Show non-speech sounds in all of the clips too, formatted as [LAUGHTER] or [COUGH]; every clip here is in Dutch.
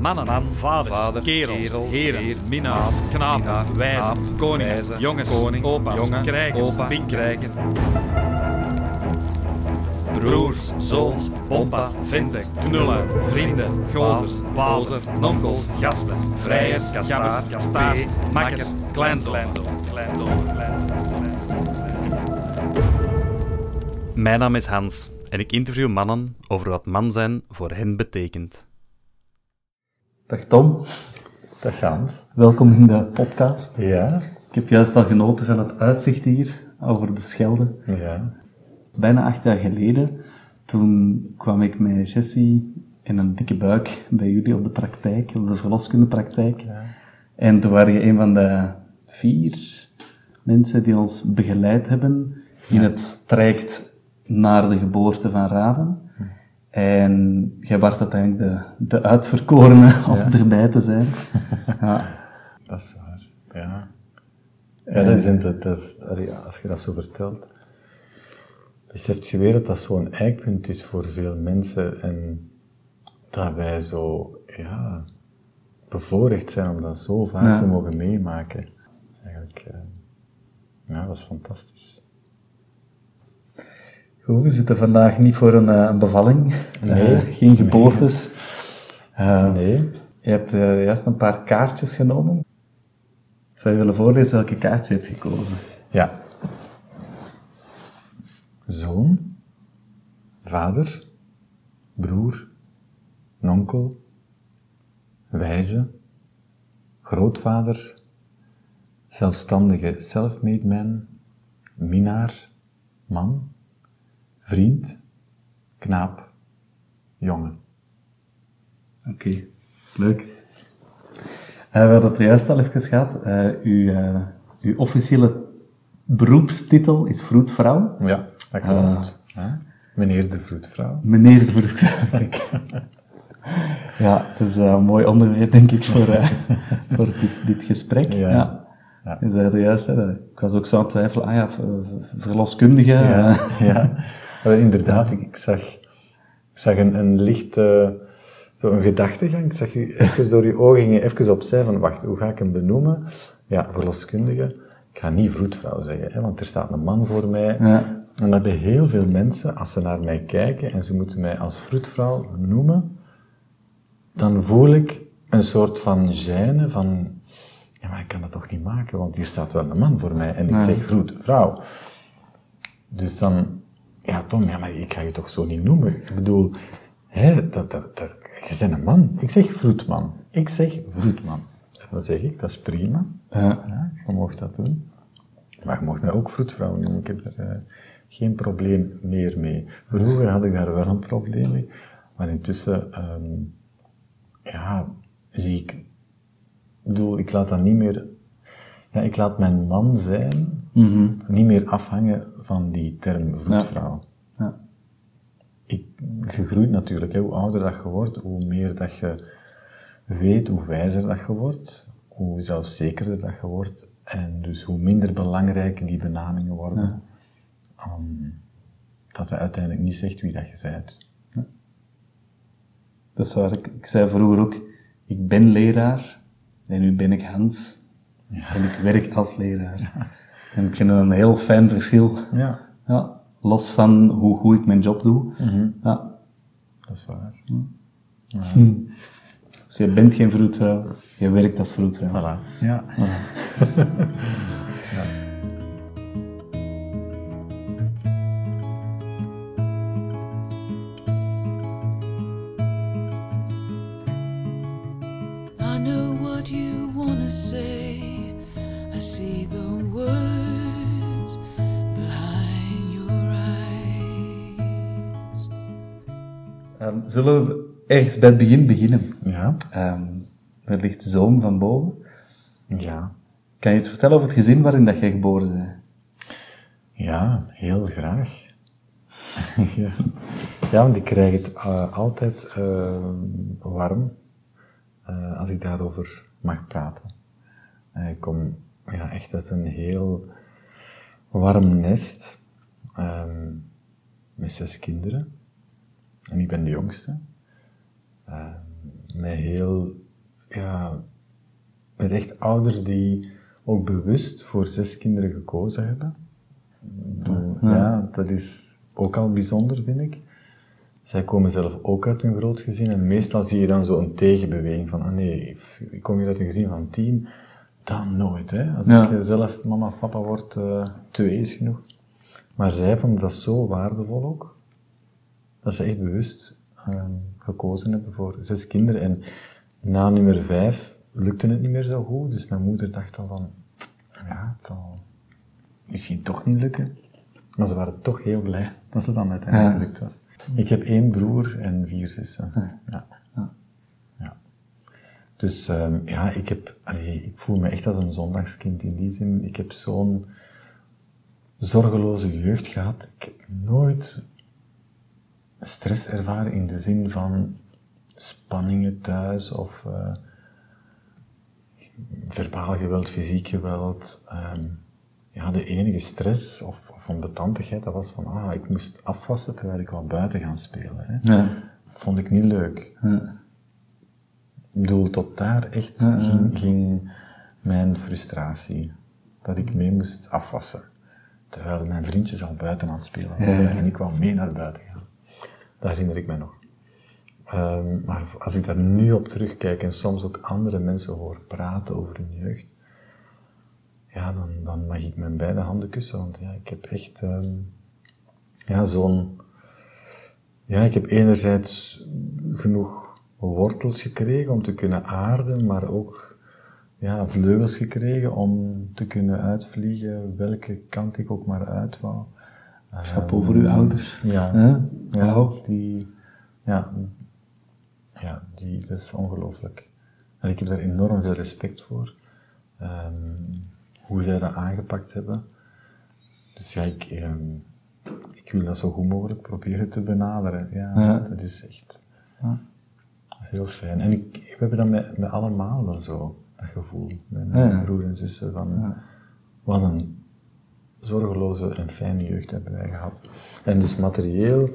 Mannen, Man, vaders, vader, kerels, kerel, heren, heer, minnaars, knapen, wijzen, koningen, jongens, koning, opa's, jongen, krijgers, opa, pinkrijken, broers, zoons, bompas, venten, knullen, vrienden, gozers, wazer, nonkels, gasten, vrijers, kastaars, kastaars, makkers, kleinzoon. Mijn naam is Hans en ik interview mannen over wat man zijn voor hen betekent. Dag Tom, Dag Hans. welkom in de podcast. Ja? Ik heb juist al genoten van het uitzicht hier over de Schelde. Ja. Bijna acht jaar geleden, toen kwam ik met Jessie in een dikke buik bij jullie op de praktijk, op de verloskundepraktijk. En toen waren je een van de vier mensen die ons begeleid hebben in het traject naar de geboorte van Raven. En jij was uiteindelijk de, de uitverkorene om erbij te zijn. [LAUGHS] Ja. Dat is waar. Ja. Ja, dat is, dat is, als je dat zo vertelt, beseft je weer dat dat zo'n eikpunt is voor veel mensen en dat wij zo, ja, bevoorrecht zijn om dat zo vaak Ja. te mogen meemaken. Eigenlijk, eh, ja, dat is fantastisch. Goed, we zitten vandaag niet voor een, eh, een bevalling. Nee. Geen geboortes. Eh, Nee? Je hebt eh, juist een paar kaartjes genomen. Zou je willen voorlezen welke kaart je hebt gekozen? Ja. Zoon, vader, broer, nonkel, wijze, grootvader, zelfstandige self-made man, minnaar, man, vriend, knaap, jongen. Oké, leuk. Eh, we hadden het er juist al even gehad. Eh, uw, eh, uw officiële beroepstitel is vroedvrouw. Ja, dat klopt. Ja. Meneer de vroedvrouw. Meneer de vroedvrouw. [LAUGHS] Ja, dat is een mooi onderwerp, denk ik, voor, [LAUGHS] voor dit, dit gesprek. Ja. Ja. Ja. Je zei er juist, hè, ik was ook zo aan het twijfelen, ah ja, ver- ver- verloskundige. Ja, ja. [LAUGHS] Maar inderdaad, ik, ik zag, ik zag een, een licht, eh, zo een gedachtegang. Ik zag u even door je ogen gingen even opzij van, wacht, hoe ga ik hem benoemen? Ja, verloskundige. Ik ga niet vroedvrouw zeggen, hè, want er staat een man voor mij. Ja. En dat hebben heel veel mensen, als ze naar mij kijken en ze moeten mij als vroedvrouw noemen, dan voel ik een soort van gêne van, ja, maar ik kan dat toch niet maken, want hier staat wel een man voor mij en ik zeg vroedvrouw. Dus dan, ja Tom, ja, maar ik ga je toch zo niet noemen. Ik bedoel, hè, dat, dat, dat, je bent een man. Ik zeg vroedman. Ik zeg vroedman. Dan zeg ik, dat is prima. Ja. Ja, je mag dat doen. Maar je mag mij ook vroedvrouw noemen. Ik heb er eh, geen probleem meer mee. Vroeger had ik daar wel een probleem mee. Maar intussen, ehm, ja, zie ik... Ik bedoel, ik laat dat niet meer... Ja, ik laat mijn man zijn niet meer afhangen van die term vroedvrouw. Ja. Ik, je groeit natuurlijk, hè. hoe ouder dat je wordt, hoe meer dat je weet, hoe wijzer dat je wordt, hoe zelfzekerder dat je wordt, en dus hoe minder belangrijk die benamingen worden. Ehm, dat dat uiteindelijk niet zegt wie dat je bent. Dat is waar. Ik, ik zei vroeger ook, ik ben leraar en nu ben ik Hans en ik werk als leraar. En ik vind dat een heel fijn verschil. Ja, Ja, los van hoe goed ik mijn job doe. Ja. dat is waar. Dus je bent geen vroedvrouw, je werkt als vroedvrouw. Voilà. Ja. I [LAUGHS] zullen we ergens bij het begin beginnen? Ja. Ehm, er ligt zoon van boven. Ja. Kan je iets vertellen over het gezin waarin dat jij geboren bent? Ja, heel graag. [LAUGHS] ja. ja, want ik krijg het eh, altijd eh, warm eh, als ik daarover mag praten. Eh, ik kom ja, echt uit een heel warm nest ehm, met zes kinderen. En ik ben de jongste. Ehm, met heel, ja, met echt ouders die ook bewust voor zes kinderen gekozen hebben. Bedoel, ja, dat is ook al bijzonder, vind ik. Zij komen zelf ook uit een groot gezin en meestal zie je dan zo een tegenbeweging van, ah nee, ik kom hier uit een gezin van tien, dan nooit. Hè. Als Ja. ik zelf mama of papa word, eh, twee is genoeg. Maar zij vonden dat zo waardevol ook, dat ze echt bewust ehm, gekozen hebben voor zes kinderen. En na nummer vijf lukte het niet meer zo goed, dus mijn moeder dacht al van, ja, het zal misschien toch niet lukken. Maar ze waren toch heel blij [LAUGHS] dat het dan uiteindelijk Ja. gelukt was. Ik heb één broer en vier zussen. Ja. Ja. Dus ehm, ja, ik, heb, allee, ik voel me echt als een zondagskind in die zin. Ik heb zo'n zorgeloze jeugd gehad. Ik heb nooit stress ervaren in de zin van spanningen thuis of eh, verbaal geweld, fysiek geweld. Ehm, ja, de enige stress of, of onbetandigheid, dat was van, ah, ik moest afwassen terwijl ik wou buiten gaan spelen. Hè. Ja. Vond ik niet leuk. Ja. Ik bedoel, tot daar echt Ja, ging, ging mijn frustratie. Dat ik mee moest afwassen. Terwijl mijn vriendjes al buiten aan het spelen waren. En ik wou mee naar buiten. Dat herinner ik mij nog. Ehm, maar als ik daar nu op terugkijk en soms ook andere mensen hoor praten over hun jeugd, ja, dan, dan mag ik mijn beide handen kussen. Want ja, ik heb echt ehm, ja, zo'n ja, ik heb enerzijds genoeg wortels gekregen om te kunnen aarden, maar ook ja, vleugels gekregen om te kunnen uitvliegen welke kant ik ook maar uit wou. Chapeau voor uw ouders. Ja, Ja. ja die, ja, ja die, dat is ongelooflijk. En ik heb daar enorm veel respect voor. Ehm, hoe zij dat aangepakt hebben. Dus ja, ik, ehm, ik wil dat zo goed mogelijk proberen te benaderen. Ja, Ja. dat is echt dat is heel fijn. En ik, we hebben dat met, met allemaal wel zo, dat gevoel. Met mijn Ja. broer en zussen van, wat een zorgeloze en fijne jeugd hebben wij gehad. En dus materieel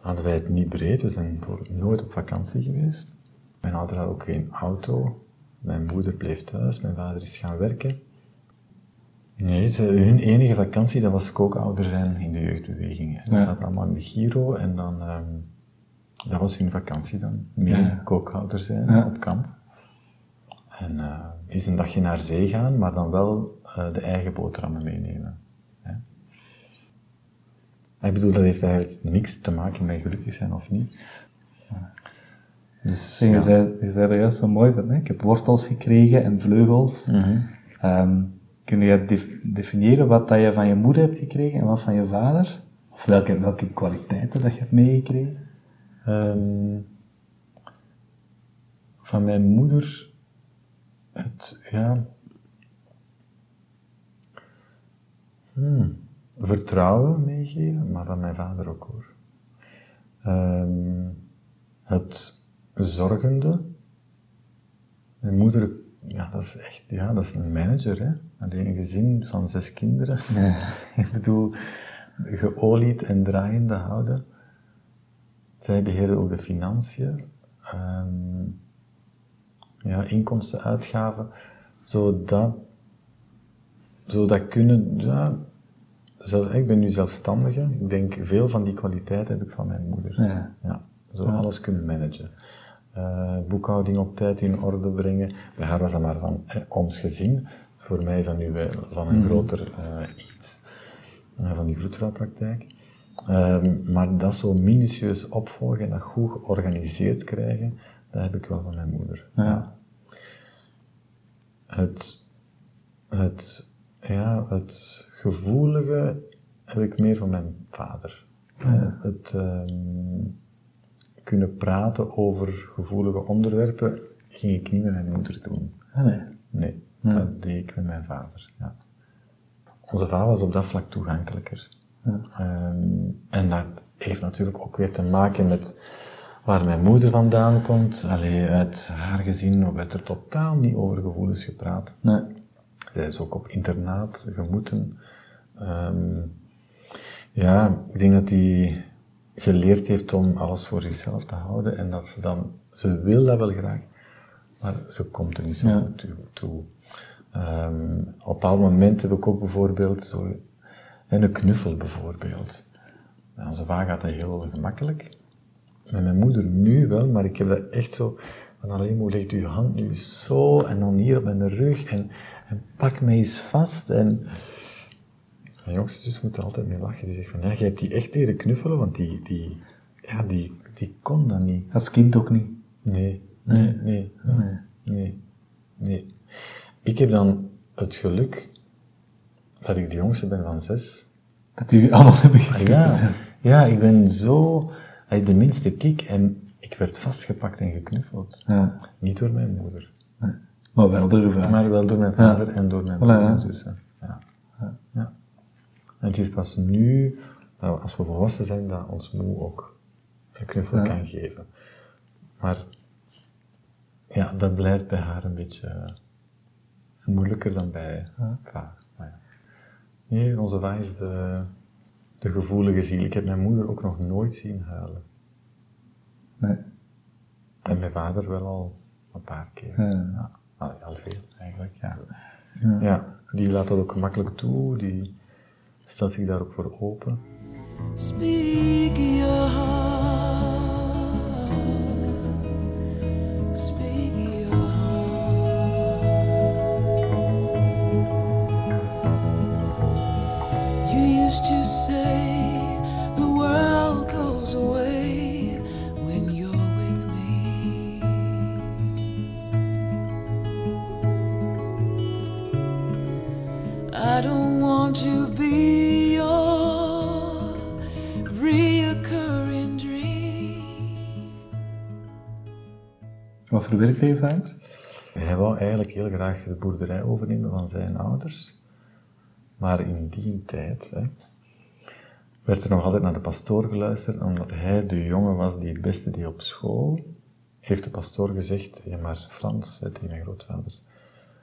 hadden wij het niet breed. We zijn voor nooit op vakantie geweest. Mijn ouder had ook geen auto. Mijn moeder bleef thuis. Mijn vader is gaan werken. Nee, ze, hun enige vakantie, dat was kookouder zijn in de jeugdbeweging. Dus Ja. ze hadden allemaal in de Giro en dan... ehm, dat was hun vakantie dan. Meer Ja. kookhouder zijn Ja. op kamp. En eh, eens een dagje naar zee gaan, maar dan wel de eigen boterhammen meenemen. Ik bedoel, dat heeft eigenlijk niks te maken met gelukkig zijn of niet. Dus, En je, ja. zei, je zei er juist zo mooi van, hè? ik heb wortels gekregen en vleugels. Mhm. Ehm, kun je def- definiëren wat dat je van je moeder hebt gekregen en wat van je vader? Of welke, welke kwaliteiten dat je hebt meegekregen? Ehm, van mijn moeder het, ja, hmm, vertrouwen meegeven, maar van mijn vader ook hoor. Ehm, het zorgende. Mijn moeder, ja, dat is echt, ja, dat is een manager, hè. Alleen een gezin van zes kinderen. [LAUGHS] Ik bedoel, geolied en draaiende houden. Zij beheerden ook de financiën, ehm, ja, inkomsten, uitgaven, zodat, zodat kunnen, ja, zelfs, ik ben nu zelfstandige, ik denk veel van die kwaliteiten heb ik van mijn moeder. Ja. zo alles kunnen managen. Eh, boekhouding op tijd in orde brengen. Bij haar was dat maar van eh, ons gezin. Voor mij is dat nu wel van een groter eh, iets. eh, van die vroedvrouwpraktijk. Ehm, maar dat zo minutieus opvolgen en dat goed georganiseerd krijgen, dat heb ik wel van mijn moeder. Ja. Het, het, ja, het gevoelige heb ik meer van mijn vader. Eh, Het ehm, kunnen praten over gevoelige onderwerpen ging ik niet met mijn moeder doen. Ah, nee. Nee, dat deed ik met mijn vader. Ja. Onze vader was op dat vlak toegankelijker. Ehm, en dat heeft natuurlijk ook weer te maken met waar mijn moeder vandaan komt. Allee, uit haar gezin werd er totaal niet over gevoelens gepraat. Nee. Zij is ook op internaat gemoeten. Ehm, ja, ik denk dat die geleerd heeft om alles voor zichzelf te houden en dat ze dan, ze wil dat wel graag, maar ze komt er niet zo Ja. goed toe. toe. Ehm, op een bepaald moment heb ik ook bijvoorbeeld zo, en een knuffel bijvoorbeeld. Bij onze vader gaat dat heel gemakkelijk. Met mijn moeder nu wel, maar ik heb dat echt zo, van alleen hoe legt je hand nu zo, en dan hier op mijn rug, en, en pak mij eens vast, en... Mijn jongste zus moet er altijd mee lachen. Die zegt van, ja, jij hebt die echt leren knuffelen, want die, die, ja, die, die kon dat niet. Als kind ook niet. Nee, Nee. nee, nee, nee, nee. Ik heb dan het geluk dat ik de jongste ben van zes. Dat u allemaal hebben Ah, gekend. ja, ja, ik ben zo, hij de minste kik en ik werd vastgepakt en geknuffeld. Ja. Niet door mijn moeder, Maar wel vader. maar wel door mijn vader en door mijn broer en zussen. Ja. Ja. En het is pas nu, nou, als we volwassen zijn, dat ons moe ook een knuffel kan geven. Maar ja, dat blijft bij haar een beetje moeilijker dan bij vader. Maar ja. Nee, onze va is de, de gevoelige ziel. Ik heb mijn moeder ook nog nooit zien huilen. Nee. En mijn vader wel al een paar keer. Ja. Ja, al, al veel eigenlijk, ja. ja. die laat dat ook gemakkelijk toe, die stelt zich daar ook voor open. Speak your heart. I don't want to be your reoccurring dream. Wat voor werk deed vader? Hij wou eigenlijk heel graag de boerderij overnemen van zijn ouders. Maar in die tijd hè, werd er nog altijd naar de pastoor geluisterd, omdat hij de jongen was die het beste deed op school. Heeft de pastoor gezegd, ja maar Frans, hè, tegen mijn grootvader,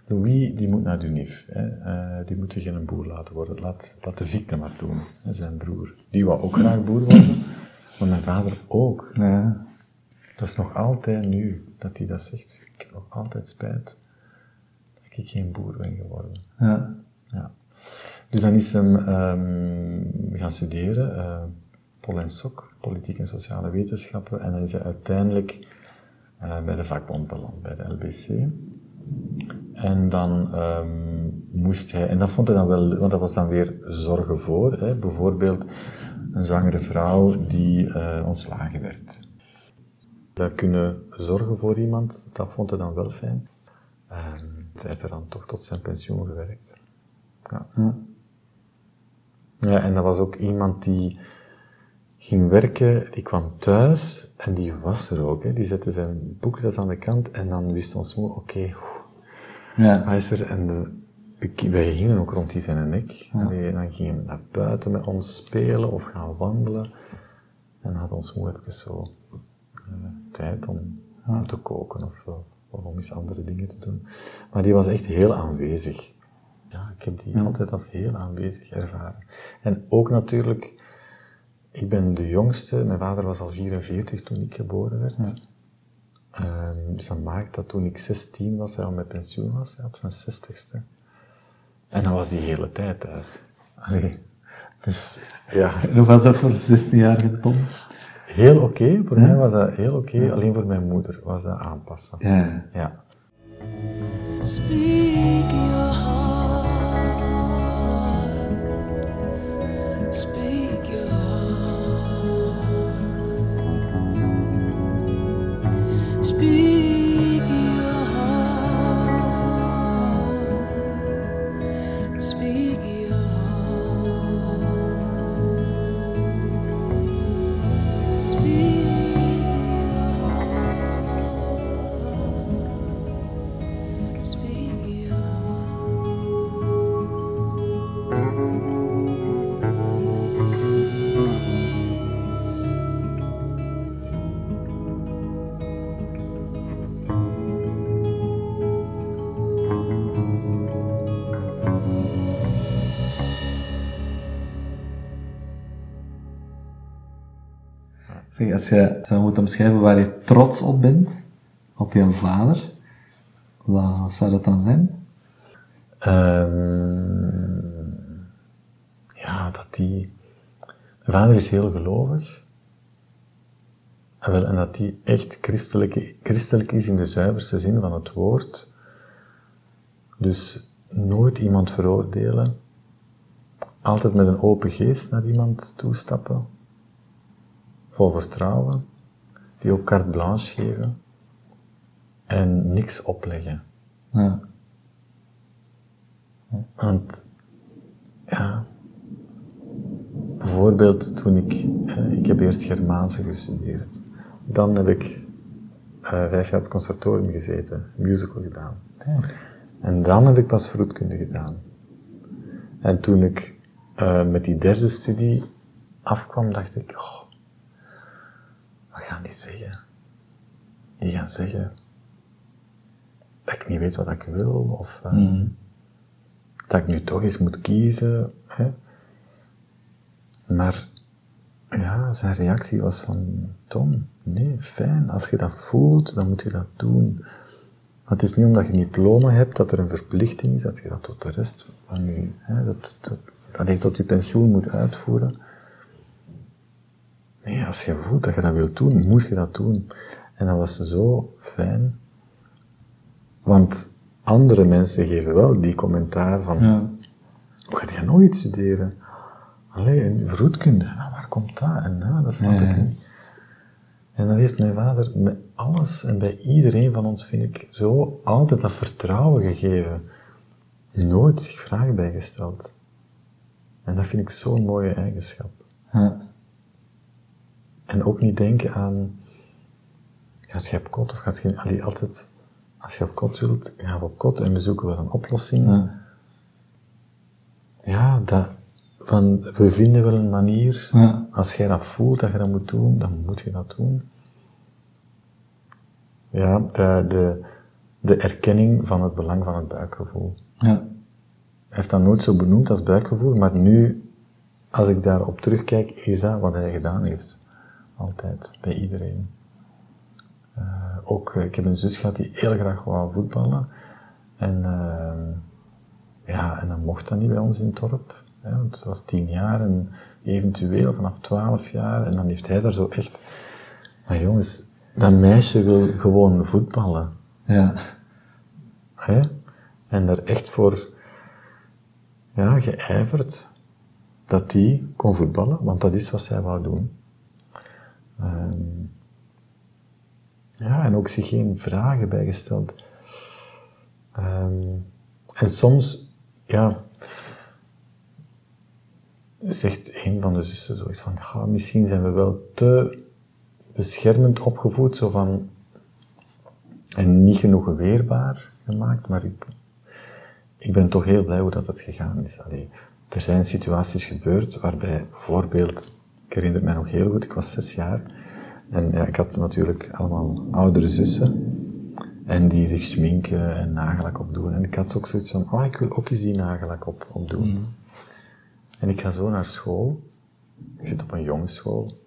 Louis, die moet naar de UNIF. Hè, eh, die moet geen boer laten worden. Laat, laat de Victor maar doen, hè, zijn broer. Die wou ook graag boer worden, maar mijn vader ook. Ja. Dat is nog altijd nu dat hij dat zegt. Ik heb nog altijd spijt dat ik geen boer ben geworden. Ja. Ja. Dus dan is hem ehm, gaan studeren, eh Pol en Sok, politiek en sociale wetenschappen, en dan is hij uiteindelijk eh, bij de vakbond beland, bij de LBC. En dan ehm, moest hij, en dat vond hij dan wel, want dat was dan weer zorgen voor, hè, bijvoorbeeld een zwangere vrouw die eh, ontslagen werd. Dat kunnen zorgen voor iemand, dat vond hij dan wel fijn. Ehm hij heeft er dan toch tot zijn pensioen gewerkt. Ja. ja, en dat was ook iemand die ging werken, die kwam thuis en die was er ook. Hè. Die zette zijn boekjes aan de kant en dan wist ons moe, oké, Ja. En eh, ik, wij gingen ook rond die zijn nek. Allee, dan gingen we naar buiten met ons spelen of gaan wandelen. En had ons moe even zo eh, tijd om, om te koken of, eh, of om eens andere dingen te doen. Maar die was echt heel aanwezig. Ja, ik heb die altijd als heel aanwezig ervaren. En ook natuurlijk, ik ben de jongste. Mijn vader was al 44 toen ik geboren werd. Ehm, dus dat maakt dat toen ik 16 was, hij al met pensioen was, hè, op zijn 60ste. En dan was die hele tijd thuis. Allee, dus ja, En hoe was dat voor een 16-jarige Tom? heel oké. Voor mij was dat heel oké. Alleen voor mijn moeder was dat aanpassen. Ja. Ja. Heart. Speak Als je zou moeten omschrijven waar je trots op bent, op je vader, wat zou dat dan zijn? Ehm, ja, dat die... Mijn vader is heel gelovig. En dat die echt christelijk, christelijk is in de zuiverste zin van het woord. Dus nooit iemand veroordelen. Altijd met een open geest naar iemand toestappen. Vol vertrouwen. Die ook carte blanche geven. En niks opleggen. Ja. Want, ja, bijvoorbeeld toen ik, eh, ik heb eerst Germaanse gestudeerd. Dan heb ik eh, vijf jaar op het conservatorium gezeten, musical gedaan. En dan heb ik pas vroedkunde gedaan. En toen ik eh, met die derde studie afkwam, dacht ik, oh, wat gaan die zeggen? Die gaan zeggen dat ik niet weet wat ik wil, of eh, dat ik nu toch eens moet kiezen. Hè? Maar ja, zijn reactie was van, Tom, nee, fijn, als je dat voelt, dan moet je dat doen. Want het is niet omdat je een diploma hebt dat er een verplichting is dat je dat tot de rest van je, hè, dat, dat, dat je tot je pensioen moet uitvoeren. Nee, als je voelt dat je dat wilt doen, moet je dat doen. En dat was zo fijn. Want andere mensen geven wel die commentaar van, Ja. hoe ga je nooit studeren? Allee, vroedkunde, nou, waar komt dat? En nou, dat snap ik niet. En dan heeft mijn vader met alles en bij iedereen van ons, vind ik, zo altijd dat vertrouwen gegeven. Nooit zich vragen bijgesteld. En dat vind ik zo'n mooie eigenschap. Ja. En ook niet denken aan, gaat je op kot of gaat je, allee, altijd, als je op kot wilt, gaan we op kot en we zoeken wel een oplossing. Ja. Ja, dat, van, we vinden wel een manier. Ja. Als jij dat voelt, dat je dat moet doen, dan moet je dat doen. Ja, de, de, de erkenning van het belang van het buikgevoel. Ja. Hij heeft dat nooit zo benoemd als buikgevoel, maar nu, als ik daarop terugkijk, is dat wat hij gedaan heeft. Altijd, bij iedereen. Eh, ook, eh, ik heb een zus gehad die heel graag wou voetballen. En, eh, ja, en dan mocht dat niet bij ons in het dorp. Hè, want ze was tien jaar en eventueel vanaf twaalf jaar. En dan heeft hij daar zo echt... Maar jongens, dat meisje wil gewoon voetballen. Ja. Hè? En daar echt voor ja, geijverd dat die kon voetballen, want dat is wat zij wou doen. Ehm, ja, en ook zich geen vragen bijgesteld. Ehm, en soms, ja, zegt een van de zussen zoiets van, ja, misschien zijn we wel te beschermend opgevoed, zo van, en niet genoeg weerbaar gemaakt, maar ik, ik ben toch heel blij hoe dat het gegaan is. Allee, er zijn situaties gebeurd waarbij, bijvoorbeeld, ik herinner me nog heel goed, ik was zes jaar, en ja, ik had natuurlijk allemaal oudere zussen, en die zich schminken en nagellak opdoen. En ik had ook zoiets van, oh, ik wil ook eens die nagellak op, opdoen. En ik ga zo naar school, ik zit op een jongensschool,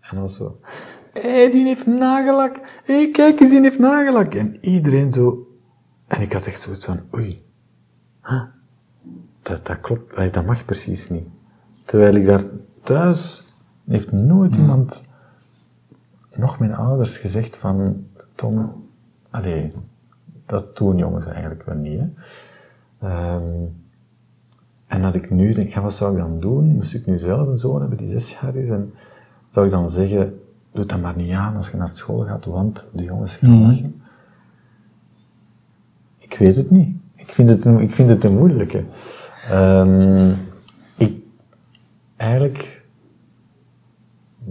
en was zo, hé, die heeft nagellak. Hé, kijk eens, die heeft nagellak. En iedereen zo... En ik had echt zoiets van, oei. Huh? Dat, dat klopt, dat mag precies niet. Terwijl ik daar thuis... Heeft nooit iemand, nog mijn ouders, gezegd van... Tom, allee, dat doen jongens eigenlijk wel niet, hè. Ehm, en dat ik nu denk, ja, wat zou ik dan doen? Moest ik nu zelf een zoon hebben die zes jaar is? En zou ik dan zeggen, doe dat maar niet aan als je naar school gaat, want de jongens gaan lachen? Ik weet het niet. Ik vind het een, ik vind het een moeilijke. Ik, eigenlijk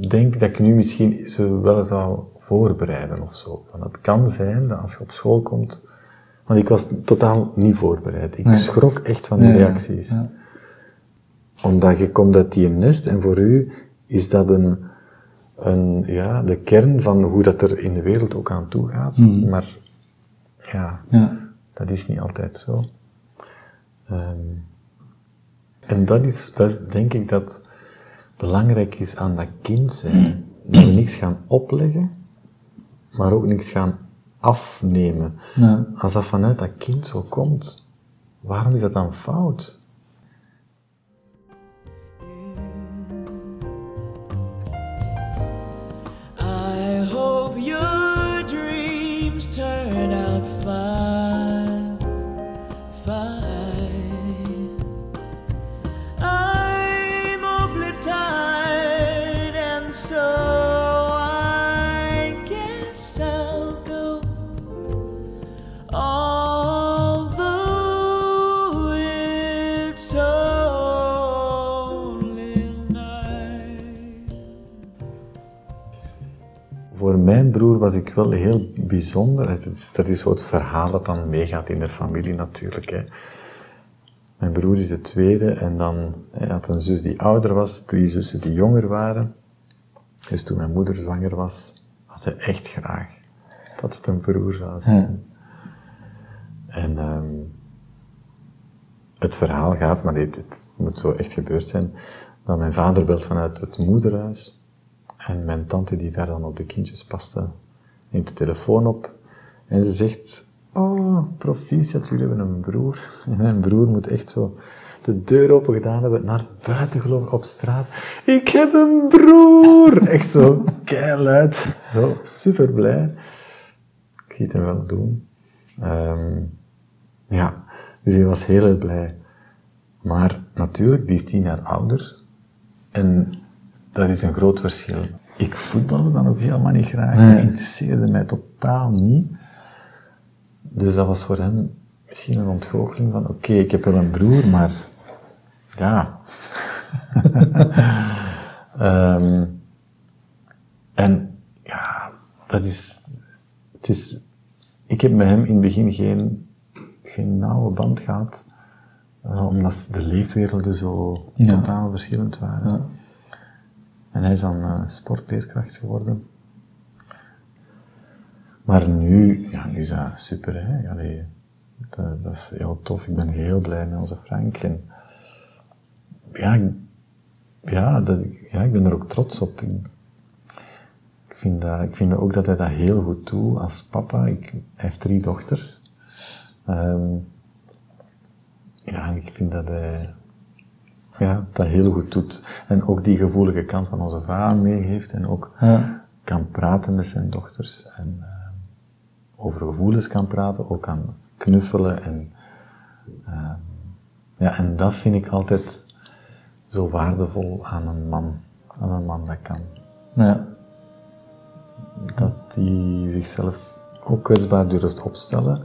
denk dat ik nu misschien ze wel zou voorbereiden of zo. Van het kan zijn dat als je op school komt, want ik was totaal niet voorbereid. Ik schrok echt van die Ja, reacties ja. omdat je komt uit die nest en voor u is dat een, een, ja, de kern van hoe dat er in de wereld ook aan toe gaat. Maar ja, Ja. dat is niet altijd zo. Ehm, en dat is, dat denk ik dat belangrijk is aan dat kind zijn. dat we niks gaan opleggen, maar ook niks gaan afnemen. Ja. Als dat vanuit dat kind zo komt, waarom is dat dan fout? Was ik wel heel bijzonder. Het is, dat is zo het verhaal dat dan meegaat in de familie natuurlijk. Hè. Mijn broer is de tweede en dan hij had een zus die ouder was, drie zussen die jonger waren. Dus toen mijn moeder zwanger was, had hij echt graag dat het een broer zou zijn. En ehm, het verhaal gaat, maar dit, dit moet zo echt gebeurd zijn, dat mijn vader belt vanuit het moederhuis en mijn tante die daar dan op de kindjes paste, neemt de telefoon op en ze zegt, oh, proficiat, jullie hebben een broer. [LAUGHS] En mijn broer moet echt zo de deur open gedaan hebben, naar buiten gelopen op straat. Ik heb een broer! [LAUGHS] Echt zo keihard, zo super blij. Ik zie het hem wel doen. Ehm, ja, dus hij was heel erg blij. Maar natuurlijk, die is tien jaar ouder. En dat is een groot verschil. Ik voetbalde dan ook helemaal niet graag. Dat interesseerde mij totaal niet. Dus dat was voor hem misschien een ontgoocheling van, oké, ik heb wel een broer, maar ja. [LAUGHS] Ehm, en ja, dat is, het is, ik heb met hem in het begin geen, geen nauwe band gehad, eh, omdat de leefwerelden zo Ja. totaal verschillend waren. En hij is dan eh, sportleerkracht geworden. Maar nu, ja, nu is dat super, hè. Dat, dat is heel tof. Ik ben heel blij met onze Frank. En ja, ik, ja, dat, ja, ik ben er ook trots op. Ik, ik, vind dat, ik vind ook dat hij dat heel goed doet als papa. Ik, hij heeft drie dochters. Ehm, ja, en ik vind dat hij ja, dat heel goed doet. En ook die gevoelige kant van onze vader meegeeft. En ook Ja. kan praten met zijn dochters. En eh, over gevoelens kan praten. Ook kan knuffelen. En, eh, ja, en dat vind ik altijd zo waardevol aan een man. Aan een man dat kan. Ja. Dat hij zichzelf ook kwetsbaar durft opstellen.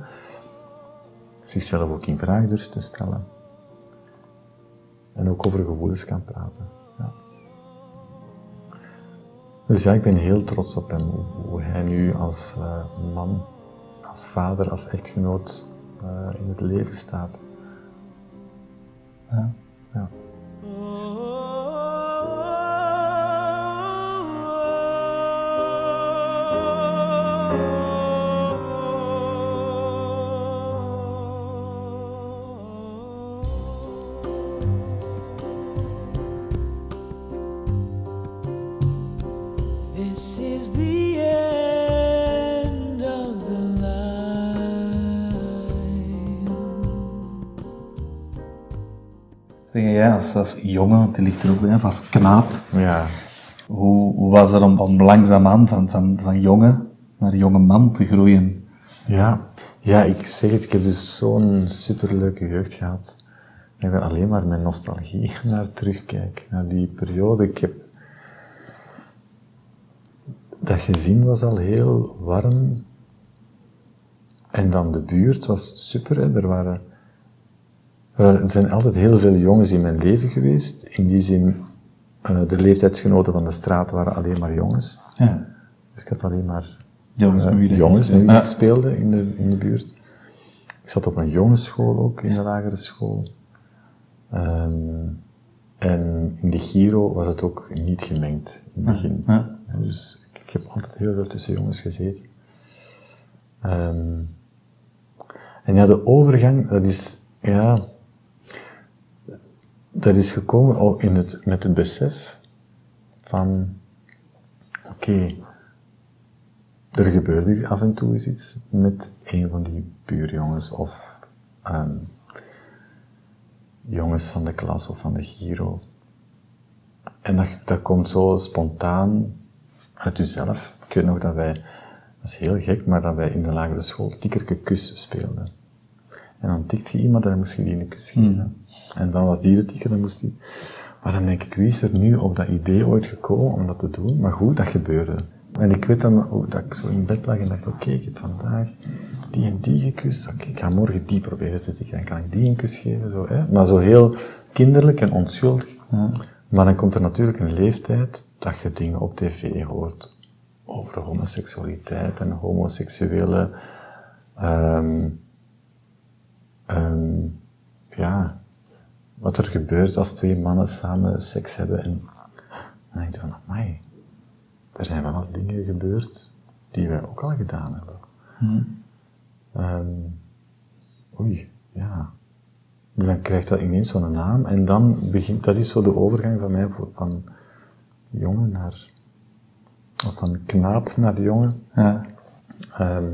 Zichzelf ook in vraag durft te stellen. En ook over gevoelens kan praten. Ja. Dus ja, ik ben heel trots op hem. Hoe, hij nu als eh, man, als vader, als echtgenoot eh, in het leven staat. Ja. Ja. Is the end of the line. Zeg jij als, als jongen, want die ligt er ook bij, als knaap, Ja. hoe, hoe was het om, om langzaamaan van, van, van jongen naar jonge man te groeien? Ja, ja, ik zeg het, ik heb dus zo'n superleuke jeugd gehad. Ik ben alleen maar met nostalgie [LAUGHS] naar terugkijk, naar die periode. Ik heb... Dat gezin was al heel warm. En dan de buurt was super, hè. Er waren... Er zijn altijd heel veel jongens in mijn leven geweest. In die zin, eh, de leeftijdsgenoten van de straat waren alleen maar jongens. Ja. Dus ik had alleen maar Jongens eh, met wie jongens je met wie speelt. ik speelde in de, in de buurt. Ik zat op een jongensschool ook, in de lagere school. Ehm, en in de Giro was het ook niet gemengd in het begin. Ja. Dus ik heb altijd heel veel tussen jongens gezeten. Ehm, en ja, de overgang, dat is, ja, dat is gekomen al in het, met het besef van, oké, er gebeurde af en toe eens iets met een van die buurjongens of ehm, jongens van de klas of van de Giro. En dat, dat komt zo spontaan uit jezelf. Ik weet nog dat wij, dat is heel gek, maar dat wij in de lagere school tikkerke kus speelden. En dan tikte je iemand en dan moest je die een kus geven. En dan was die de tikker, dan moest die... Maar dan denk ik, wie is er nu op dat idee ooit gekomen om dat te doen? Maar goed, dat gebeurde. En ik weet dan ook dat ik zo in bed lag en dacht, oké, ik heb vandaag die en die gekust. Oké, ik ga morgen die proberen te tikken. Dan kan ik die een kus geven. Zo, hè? Maar zo heel kinderlijk en onschuldig. Maar dan komt er natuurlijk een leeftijd dat je dingen op tv hoort over homoseksualiteit en homoseksuele, ehm ehm ja, wat er gebeurt als twee mannen samen seks hebben. En dan denk je van, amai, er zijn wel al dingen gebeurd die wij ook al gedaan hebben. Ehm, oei, ja. Dus dan krijgt dat ineens zo'n naam en dan begint, dat is zo de overgang van mij van jongen naar, of van knaap naar jongen. Ja. Ehm,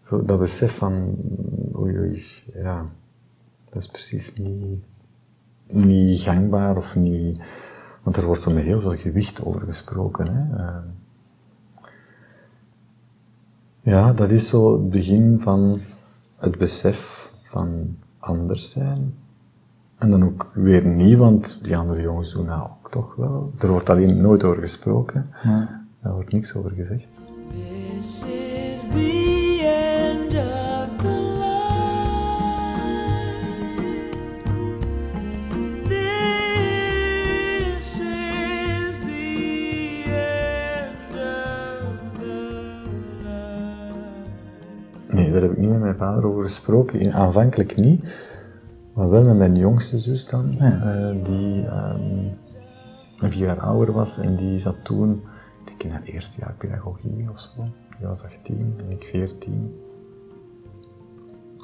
zo dat besef van, oei, oei, ja, dat is precies niet, niet gangbaar of niet, want er wordt zo met heel veel gewicht over gesproken. Hè. Ehm, ja, dat is zo het begin van het besef van anders zijn. En dan ook weer niet, want die andere jongens doen dat ook toch wel. Er wordt alleen nooit over gesproken. Daar wordt niks over gezegd. This is the daar heb ik niet met mijn vader over gesproken. In, aanvankelijk niet. Maar wel met mijn jongste zus dan. eh, die ehm, vier jaar ouder was. En die zat toen, ik denk in haar eerste jaar pedagogie of zo. Die was 18 en ik 14.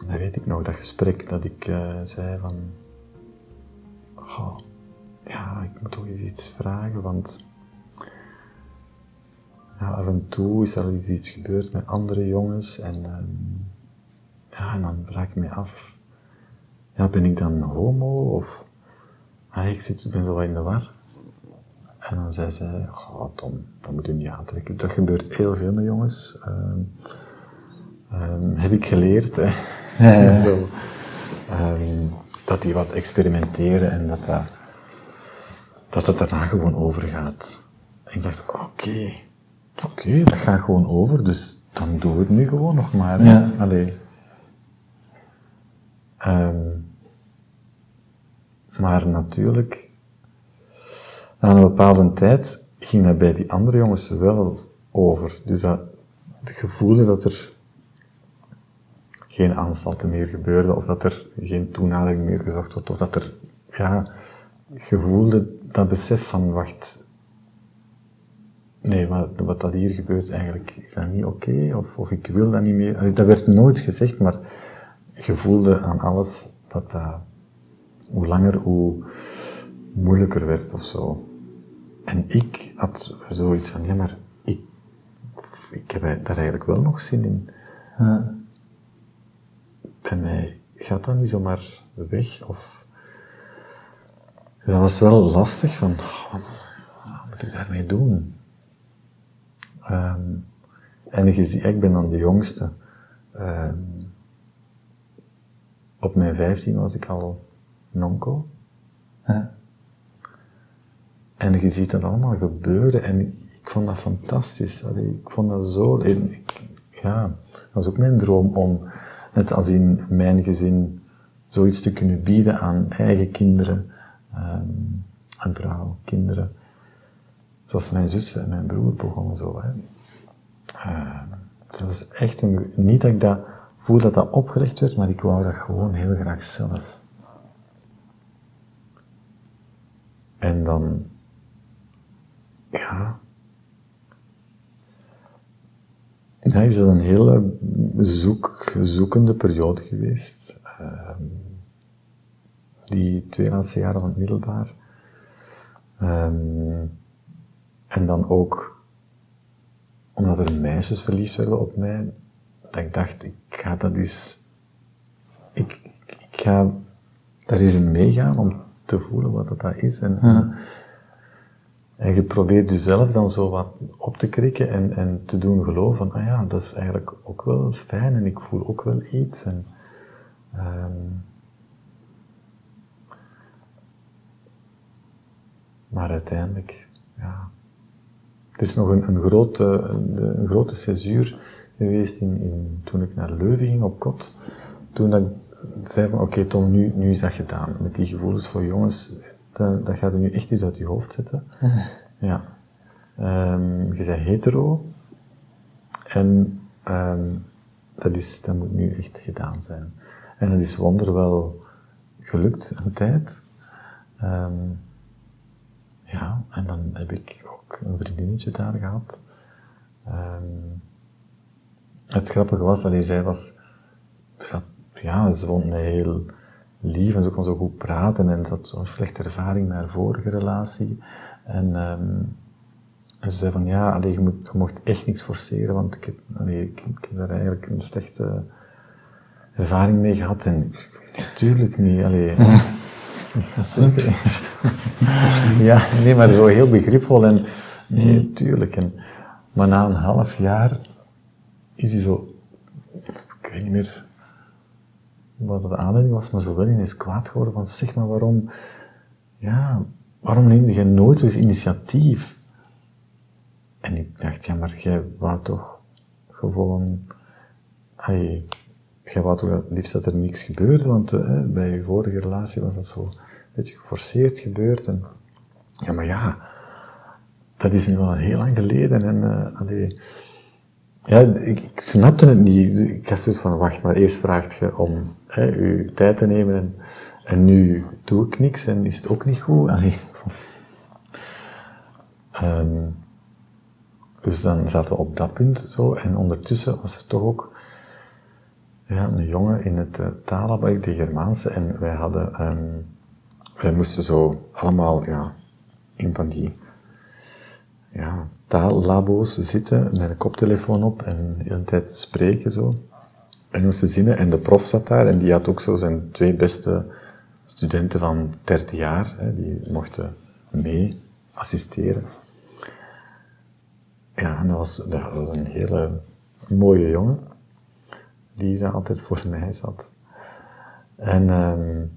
En dan weet ik nog dat gesprek dat ik eh, zei van... Goh, ja, ik moet toch eens iets vragen, want... Ja, af en toe is er iets gebeurd met andere jongens en... ehm, ja, en dan vraag ik me af, ja, ben ik dan homo of... Ah, ik zit, ben zo wat in de war. En dan zei ze, goh Tom, dat moet je niet aantrekken. Dat gebeurt heel veel met jongens. Ehm, ehm, heb ik geleerd, hè. [LAUGHS] zo, ehm, dat die wat experimenteren en dat dat, dat het daarna gewoon overgaat. En ik dacht, oké, oké, dat gaat gewoon over, dus dan doen we het nu gewoon nog maar. hè. Ja. Allee. Ehm, maar natuurlijk, na een bepaalde tijd ging dat bij die andere jongens wel over. Dus dat, gevoel dat er geen aanstalten meer gebeurde, of dat er geen toenadering meer gezocht wordt, of dat er, ja, gevoelde dat besef van, wacht, nee, wat, wat dat hier gebeurt eigenlijk, is dat niet oké, of, of ik wil dat niet meer. Dat werd nooit gezegd, maar je voelde aan alles dat dat, hoe langer, hoe moeilijker werd of zo. En ik had zoiets van, ja, maar ik, ik heb daar eigenlijk wel nog zin in. Bij mij gaat dat niet zomaar weg, of... Dat was wel lastig, van, oh, wat, moet ik daarmee doen? Ehm, en ik ben dan de jongste. Ehm, op mijn 15 was ik al nonkel. Ja. En je ziet dat allemaal gebeuren en ik, vond dat fantastisch. Allee, ik vond dat zo... ik- ja, dat was ook mijn droom om, net als in mijn gezin, zoiets te kunnen bieden aan eigen kinderen, ehm aan vrouw, kinderen. Zoals mijn zus en mijn broer begonnen zo. Hè. Ehm, dat was echt een... Niet dat ik dat voel dat dat opgelegd werd, maar ik wou dat gewoon heel graag zelf. En dan, ja, ja is dat een hele zoek, zoekende periode geweest. Ehm, die twee laatste jaren van het middelbaar. Ehm, En dan ook, omdat er meisjes verliefd werden op mij, dat ik dacht, ik ga dat eens, ik, ik ga daar eens in meegaan om te voelen wat dat, dat is. En, en je probeert jezelf dan zo wat op te krikken en, en te doen geloven van, ah ja, dat is eigenlijk ook wel fijn en ik voel ook wel iets. En, ehm, maar uiteindelijk, ja. Het is nog een, een, grote, een, een grote césuur geweest in, in, toen ik naar Leuven ging op kot. Toen dat ik zei van, oké Tom, nu, nu is dat gedaan. Met die gevoelens voor jongens, dat, dat gaat er nu echt iets uit je hoofd zetten. [LAUGHS] Ja. Um, je bent hetero. En um, dat, is, dat moet nu echt gedaan zijn. En het is wonderwel gelukt, een tijd. Um, ja, en dan heb ik ook een vriendinnetje daar gehad. Het grappige was dat zij was, ja, ze vond mij heel lief en ze kon zo goed praten en ze had zo'n slechte ervaring met haar vorige relatie. En, um, en ze zei van, ja, allee, je, moet, je mocht echt niks forceren, want ik heb, allee, ik, ik heb daar eigenlijk een slechte ervaring mee gehad. En natuurlijk niet, allee. [LAUGHS] Zeker. ja, nee, maar zo heel begripvol en, nee, tuurlijk. En, maar na een half jaar is hij zo, ik weet niet meer wat de aanleiding was, maar zo wel ineens kwaad geworden van, zeg maar, waarom, ja, waarom neem je nooit eens initiatief? En ik dacht, ja, maar jij wou toch gewoon, jij wou toch liefst dat er niks gebeurde, want eh, bij je vorige relatie was dat zo een beetje geforceerd gebeurd. En, ja, maar ja, dat is nu al heel lang geleden en, uh, allee, ja, ik, snapte het niet. Ik had zoiets van, wacht, maar eerst vraagt je om hè, je tijd te nemen en en nu doe ik niks en is het ook niet goed. Allee. Um, [LAUGHS] dus dan zaten we op dat punt zo. En ondertussen was er toch ook ja, een jongen in het uh, taallab, de Germaanse. En wij hadden, um, wij moesten zo allemaal ja, in van die ja, taallabo's zitten met een koptelefoon op en de hele tijd spreken zo. En moesten zinnen. En de prof zat daar en die had ook zo zijn twee beste studenten van derde jaar, hè, die mochten mee assisteren. Ja, en dat was, dat was een hele mooie jongen, die daar altijd voor mij zat. En, um,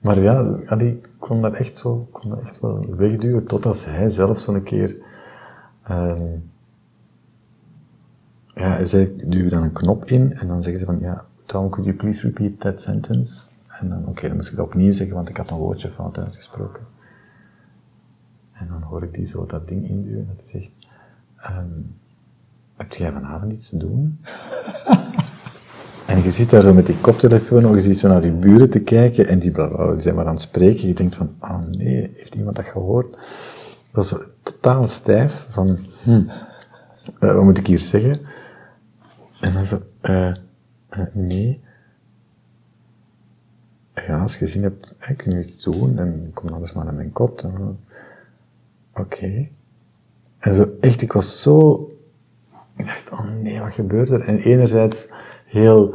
maar ja, ik kon dat echt zo, kon dat echt wel wegduwen, totdat hij zelf zo'n keer, um, ja, hij zei, duw dan een knop in en dan zeggen ze van, ja, Tom, could you please repeat that sentence? En dan, oké, dan moest ik dat opnieuw zeggen, want ik had een woordje fout uitgesproken. En dan hoor ik die zo dat ding induwen, dat hij zegt, um, heb jij vanavond iets te doen? en je zit daar zo met die koptelefoon, of je ziet zo naar die buren te kijken, en die, die zijn maar aan het spreken. Je denkt van, oh nee, heeft iemand dat gehoord? Ik was totaal stijf, van, hm, wat moet ik hier zeggen? En dan zo, uh, nee ja, als je gezien hebt, hè, kun je iets doen en kom anders maar naar mijn kot. Oké. En zo echt, ik was zo, ik dacht, oh nee, wat gebeurt er? En enerzijds heel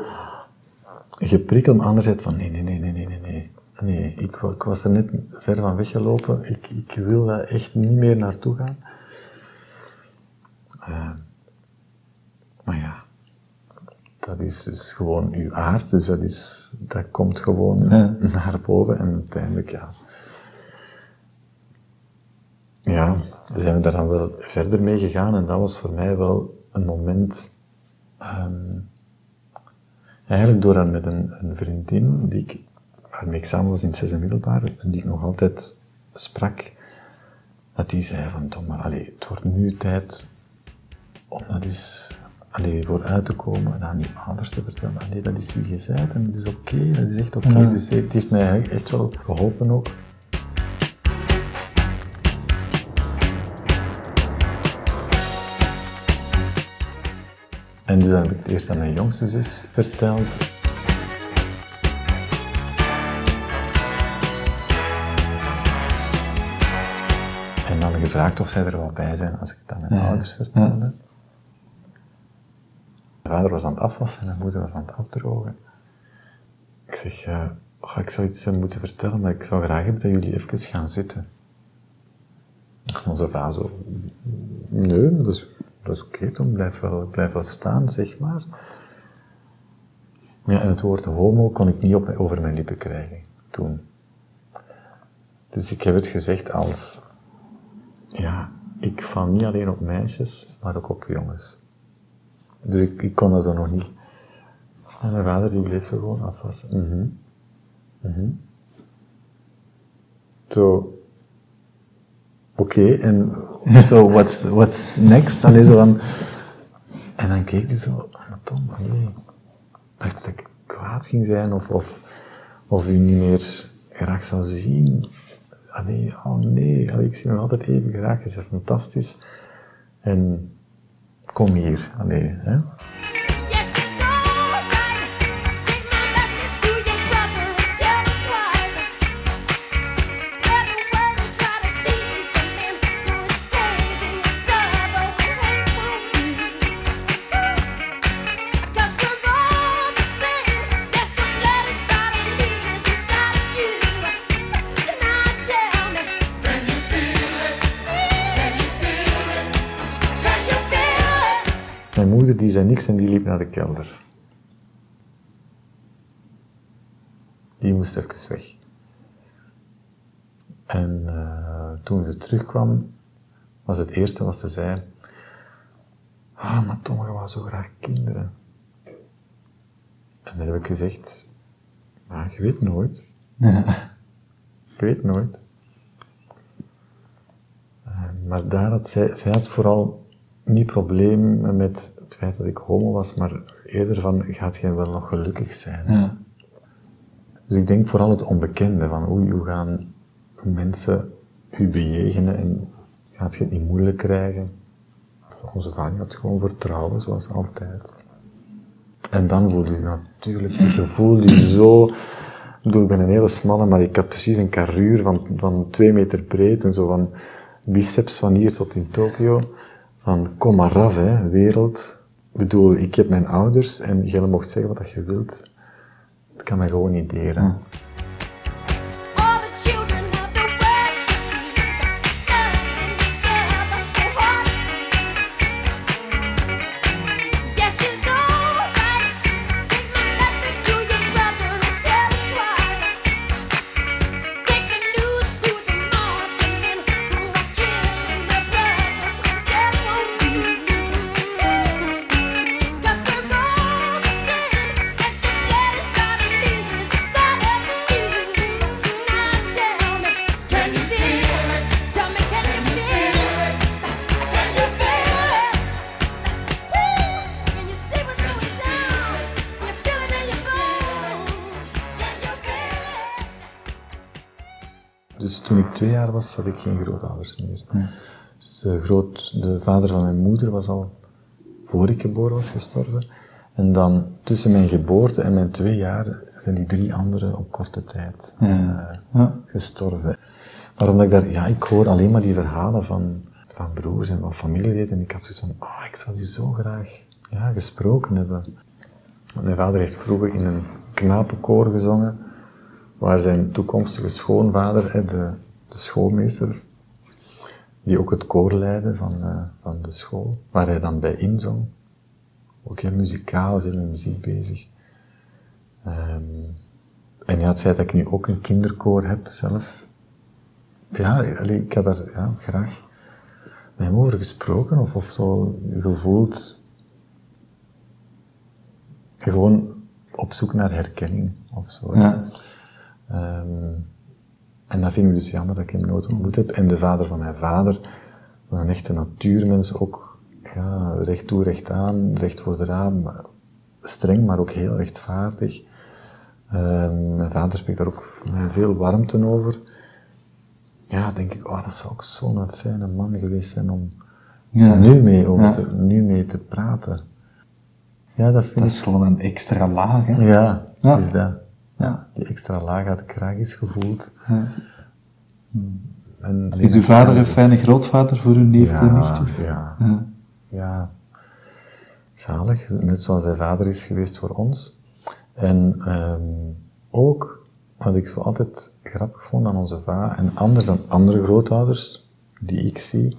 geprikkeld, maar anderzijds van, nee, nee, nee, nee, nee, nee. Nee, ik, ik was er net ver van weggelopen. Ik, ik wil daar echt niet meer naartoe gaan. Uh, maar ja, dat is dus gewoon uw aard, dus dat, is, dat komt gewoon naar boven en uiteindelijk, ja. Ja, zijn we daar dan wel verder mee gegaan en dat was voor mij wel een moment, um, eigenlijk door dan met een, een, vriendin, die ik, waarmee ik samen was in het zesde middelbaar, en die ik nog altijd sprak, dat die zei van, Tom, maar allez, het wordt nu tijd om dat eens allee, voor uit te komen en aan je ouders te vertellen, nee, dat is wie je bent en dat is oké, dat is echt oké. Dus het heeft mij echt wel geholpen ook. En dus dan heb ik het eerst aan mijn jongste zus verteld. Dan gevraagd of zij er wel bij zijn als ik het aan mijn ouders vertelde. Mijn vader was aan het afwassen en mijn moeder was aan het afdrogen. Ik zeg, oh, ik zou iets eh, moeten vertellen, maar ik zou graag hebben dat jullie even gaan zitten. En onze vader zo, nee, dat is, dat is oké, dan blijf wel, blijf wel staan, zeg maar. Ja, en het woord homo kon ik niet op, over mijn lippen krijgen, toen. Dus ik heb het gezegd als, ja, ik val niet alleen op meisjes, maar ook op jongens. Dus ik, ik kon dat zo nog niet. En mijn vader die bleef zo gewoon afwassen. Mhm. Mhm. Zo, oké, en [LAUGHS] so what's, what's next? Allee, zo van, en dan keek hij zo, "Ah, maar Tom, allee. dacht dat ik kwaad ging zijn of, of, of u niet meer graag zou zien. Allee, oh nee, ik zie hem altijd even graag, je bent fantastisch. En kom hier, allee, hè. Zei niks en die liep naar de kelder. Die moest even weg. En eh, toen ze terugkwam, was het eerste wat ze zei... Ah, maar Tom, je wou zo graag kinderen. En dan heb ik gezegd... Maar je weet nooit. [LAUGHS] Je weet nooit. Eh, maar daar had zij, zij had vooral niet probleem met het feit dat ik homo was, maar eerder van, gaat jij wel nog gelukkig zijn? Ja. Dus ik denk vooral het onbekende, van oei, hoe gaan mensen u bejegenen en gaat je het niet moeilijk krijgen? Onze vader had gewoon vertrouwen, zoals altijd. En dan voelde je natuurlijk, je voelde je [CLEARS THROAT] zo, ik bedoel, ik ben een hele smalle, maar ik had precies een carruur van, van twee meter breed en zo van biceps van hier tot in Tokio. Van kom maar af, hè, wereld. Ik bedoel, ik heb mijn ouders en jij mocht zeggen wat je wilt. Het kan me gewoon niet deren. Jaar was, had ik geen grootouders meer. Dus de, groot, de vader van mijn moeder was al voor ik geboren was gestorven. En dan tussen mijn geboorte en mijn twee jaar zijn die drie anderen op korte tijd eh, Ja. gestorven. Maar omdat ik daar, ja, ik hoor alleen maar die verhalen van, van broers en van familieleden. En ik had zoiets van, oh, ik zou die zo graag ja, gesproken hebben. Want Mijn vader heeft vroeger in een knapenkoor gezongen, waar zijn toekomstige schoonvader, hè, de, de schoolmeester, die ook het koor leidde van, eh, van de school, waar hij dan bij inzong. Ook heel muzikaal, veel met muziek bezig. Ehm, en ja, het feit dat ik nu ook een kinderkoor heb zelf, ja, ik had daar ja, graag met hem over gesproken of, of zo gevoeld, gewoon op zoek naar herkenning of zo. Ja. Ehm, en dat vind ik dus jammer dat ik hem nooit ontmoet heb. En de vader van mijn vader, een echte natuurmens, ook ja, recht toe, recht aan, recht voor de raam, streng, maar ook heel rechtvaardig. Ehm, mijn vader spreekt daar ook met veel warmte over. Ja, denk ik, oh, dat zou ook zo'n fijne man geweest zijn om Ja. nu, mee over Ja. te, nu mee te praten. Ja, dat vind Dat ik is gewoon een extra laag, hè? ja, Ja. het is dat. Ja. Die extra laag had ik graag eens gevoeld. Ja. en Is uw vader een fijne grootvader voor uw neef en ja, nichtjes? ja, Ja. ja, zalig. Net zoals zijn vader is geweest voor ons. En ehm, ook, wat ik zo altijd grappig vond aan onze vader, en anders dan andere grootouders die ik zie,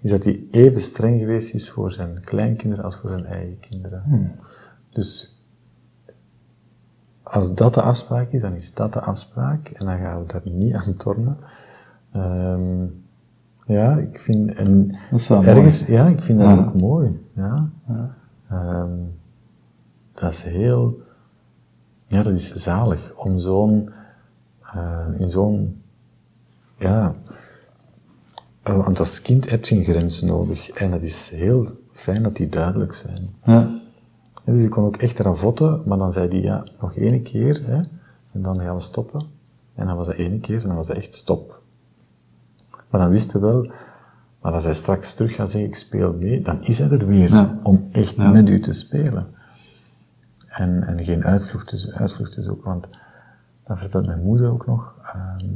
is dat hij even streng geweest is voor zijn kleinkinderen als voor zijn eigen kinderen. Dus als dat de afspraak is, dan is dat de afspraak en dan gaan we daar niet aan tornen. Ehm, ja, ik vind, en Dat is wel ergens, ja, ik vind dat Ja. ook mooi. Ja. Ehm, dat is heel, ja, dat is zalig om zo'n, eh, in zo'n, ja, eh, want als kind heb je een grens nodig en dat is heel fijn dat die duidelijk zijn. Ja. Dus ik kon ook echt ravotten, maar dan zei hij, ja, nog één keer, hè, en dan gaan we stoppen. En dan was dat één keer, en dan was het echt stop. Maar dan wist hij wel, maar als hij straks terug gaat zeggen, ik speel mee, dan is hij er weer, Ja. om echt Ja. met u te spelen. En, en geen uitvluchten, uitvluchten ook, want dat vertelt mijn moeder ook nog, ehm,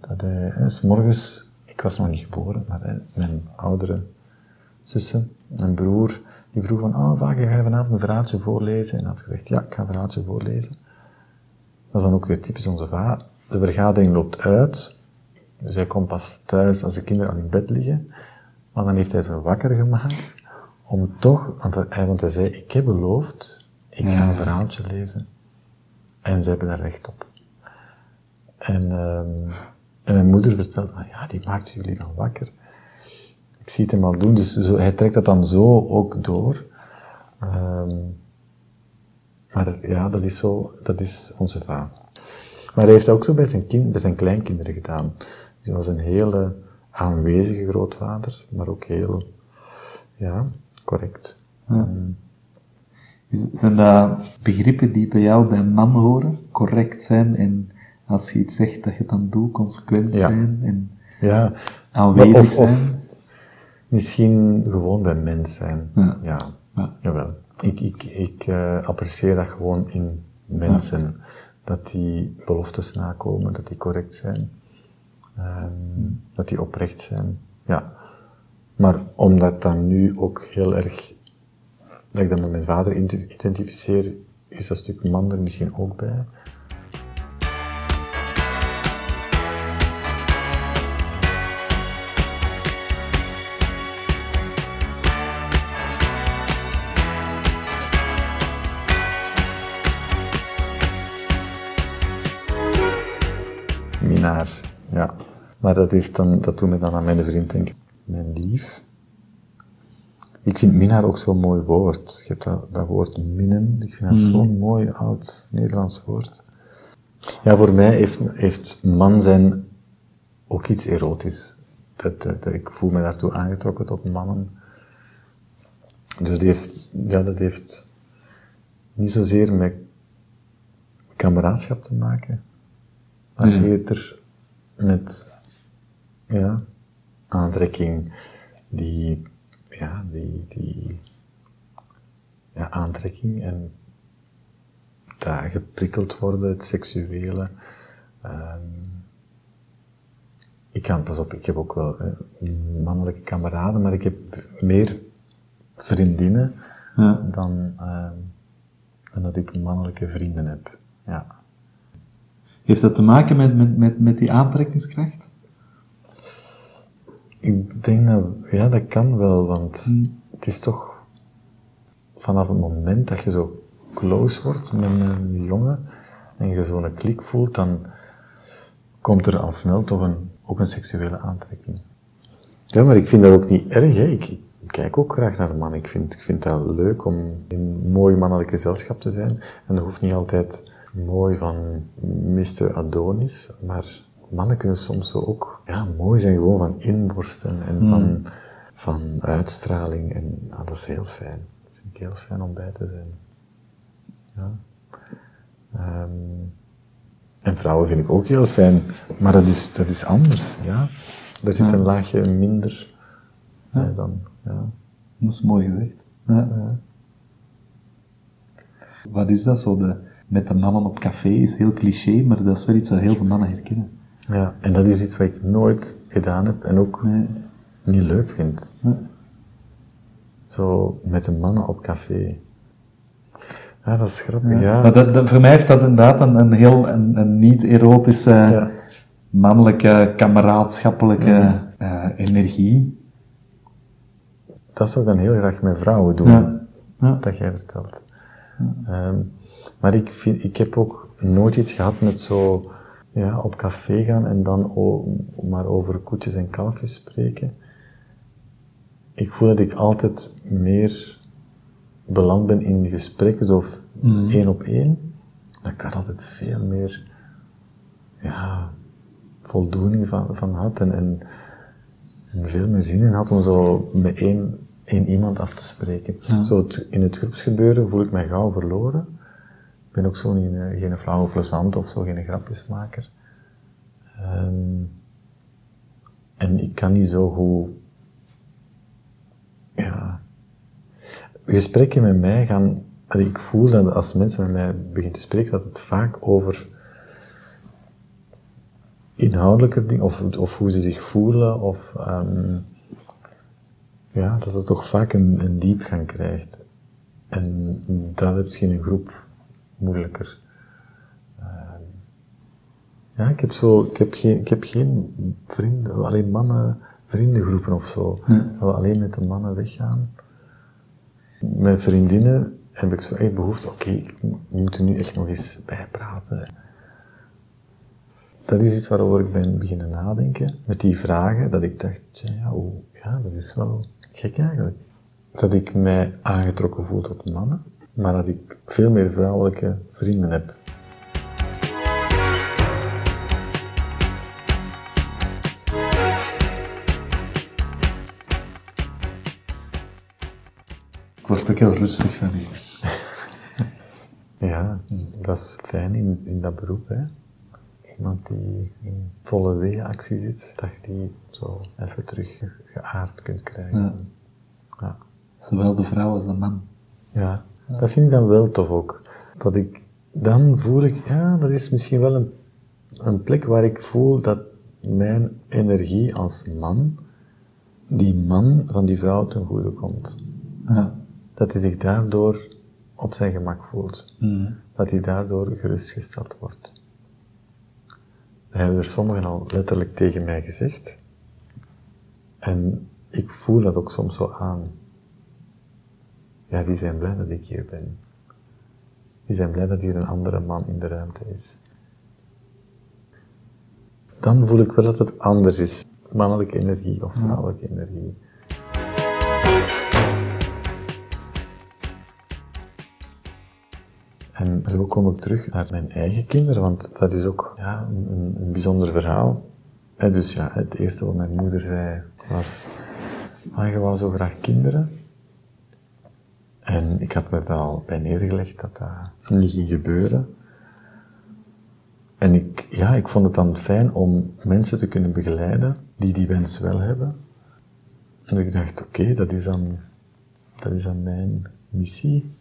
dat hij, hè, 's morgens, ik was nog niet geboren, maar hè, mijn oudere zussen, mijn broer, die vroeg van, oh, vaak ga je vanavond een verhaaltje voorlezen? En hij had gezegd, ja, ik ga een verhaaltje voorlezen. Dat is dan ook weer typisch onze vader. De vergadering loopt uit, dus hij komt pas thuis als de kinderen al in bed liggen. Maar dan heeft hij ze wakker gemaakt, om toch, want hij, want hij zei, ik heb beloofd, ik ga een verhaaltje lezen. En ze hebben daar recht op. En, ehm, en mijn moeder vertelt, van, ja, die maakt jullie dan wakker. Ik zie het hem al doen, dus zo, hij trekt dat dan zo ook door. Ehm, maar ja, dat is zo, dat is onze vader. Maar hij heeft dat ook zo bij zijn, kind, bij zijn kleinkinderen gedaan. Dus hij was een hele aanwezige grootvader, maar ook heel, ja, correct. Zijn dat begrippen die bij jou bij een man horen? Correct zijn en als je iets zegt dat je het dan doet, consequent Ja. zijn en Ja, aanwezig of, of zijn? Misschien gewoon bij mens zijn. Ja. Ja, Ja. jawel. Ik, ik, ik eh, apprecieer dat gewoon in mensen. Dat die beloftes nakomen, dat die correct zijn. ehm, dat die oprecht zijn. Ja. Maar omdat dan nu ook heel erg, dat ik dat met mijn vader ident- identificeer, is dat stuk man er misschien ook bij. Ja. Maar dat, heeft dan, dat doet me dan aan mijn vriend denken. Mijn lief. Ik vind minnaar ook zo'n mooi woord. Je hebt dat, dat woord minnen. Ik vind dat zo'n mooi oud Nederlands woord. Ja, voor mij heeft, heeft man zijn ook iets erotisch. Dat, dat, dat- ik voel me daartoe aangetrokken tot mannen. Dus die heeft, ja, dat heeft niet zozeer met kameraadschap te maken, maar eerder met ja, aantrekking, die, ja, die, die ja, aantrekking en daar geprikkeld worden, het seksuele. Ehm, ik kan, pas op, ik heb ook wel hè, mannelijke kameraden, maar ik heb meer vriendinnen Ja. dan, ehm, dan dat ik mannelijke vrienden heb. Ja. Heeft dat te maken met, met, met, met die aantrekkingskracht? Ik denk dat, ja, dat kan wel, want het is toch vanaf het moment dat je zo close wordt met een jongen en je zo'n klik voelt, dan komt er al snel toch een, ook een seksuele aantrekking. Ja, maar ik vind dat ook niet erg, hè. Ik, ik kijk ook graag naar mannen. Ik vind, ik vind dat leuk om in mooi mannelijk gezelschap te zijn. En dat hoeft niet altijd mooi van Mr. Adonis, maar mannen kunnen soms zo ook ja, mooi zijn, gewoon van inborsten en van, van uitstraling. En nou, dat is heel fijn. Dat vind ik heel fijn om bij te zijn. Ja. Ehm, en vrouwen vind ik ook heel fijn, maar dat is, dat is anders, ja. Daar zit een laagje minder bij dan, ja. Dat is mooi gezegd. Ja. Wat is dat zo? De, met de mannen op café is heel cliché, maar dat is wel iets wat heel veel mannen herkennen. Ja, en dat is iets wat ik nooit gedaan heb en ook niet leuk vind. Zo met de mannen op café. Ja, dat is grappig, ja. Maar dat, dat- voor mij heeft dat inderdaad een, een heel een, een niet-erotische, Ja. mannelijke, kameraadschappelijke eh, energie. Dat zou ik dan heel graag met vrouwen doen, dat jij vertelt. Ehm, maar ik, vind, ik heb ook nooit iets gehad met zo ja, op café gaan en dan maar over koetjes en kalfjes spreken. Ik voel dat ik altijd meer beland ben in gesprekken, zo f- één op één. Dat ik daar altijd veel meer ja, voldoening van, van had en, en, en veel meer zin in had om zo met één, één iemand af te spreken. Zo het- in het groepsgebeuren voel ik mij gauw verloren. Ik ben ook zo niet, eh, geen flauwe plezant of zo, geen grapjesmaker. Ehm, en ik kan niet zo goed... Ja... Gesprekken met mij gaan... Ik voel dat als mensen met mij beginnen te spreken, dat het vaak over inhoudelijke dingen, of, of hoe ze zich voelen, of ehm, ja, dat het toch vaak een, een diepgang krijgt. En dat heb je in een groep moeilijker. Ehm, ja, ik heb zo, ik heb geen, ik heb geen vrienden, alleen mannen, vriendengroepen of zo. Dat we alleen met de mannen weggaan. Met vriendinnen heb ik zo echt behoefte, oké, ik moet er nu echt nog eens bijpraten. Dat is iets waarover ik ben beginnen nadenken. Met die vragen, dat ik dacht, ja, ja, dat is wel gek eigenlijk. Dat ik mij aangetrokken voel tot mannen, maar dat ik veel meer vrouwelijke vrienden heb. Ik word ook heel rustig van hier. [LAUGHS] Ja, dat is fijn in, in dat beroep, hè. Iemand die in volle weeactie zit, dat je die zo even terug ge- geaard kunt krijgen. Ja. Ja. Zowel de vrouw als de man. Ja, dat vind ik dan wel tof ook. Dat ik, dan voel ik, ja, dat is misschien wel een, een plek waar ik voel dat mijn energie als man, die man van die vrouw ten goede komt. Ja. Dat hij zich daardoor op zijn gemak voelt. Dat hij daardoor gerustgesteld wordt. Dat hebben er sommigen al letterlijk tegen mij gezegd. En ik voel dat ook soms zo aan. Ja, die zijn blij dat ik hier ben. Die zijn blij dat hier een andere man in de ruimte is. Dan voel ik wel dat het anders is. Mannelijke energie of vrouwelijke energie. En zo kom ik terug naar mijn eigen kinderen, want dat is ook ja, een, een- een bijzonder verhaal. En dus ja, het eerste wat mijn moeder zei was, ah, je wou zo graag kinderen. En ik had me daar al bij neergelegd dat dat niet ging gebeuren. En ik, ja, ik vond het dan fijn om mensen te kunnen begeleiden die die wens wel hebben. En ik dacht, oké, dat is dan, dat is dan mijn missie.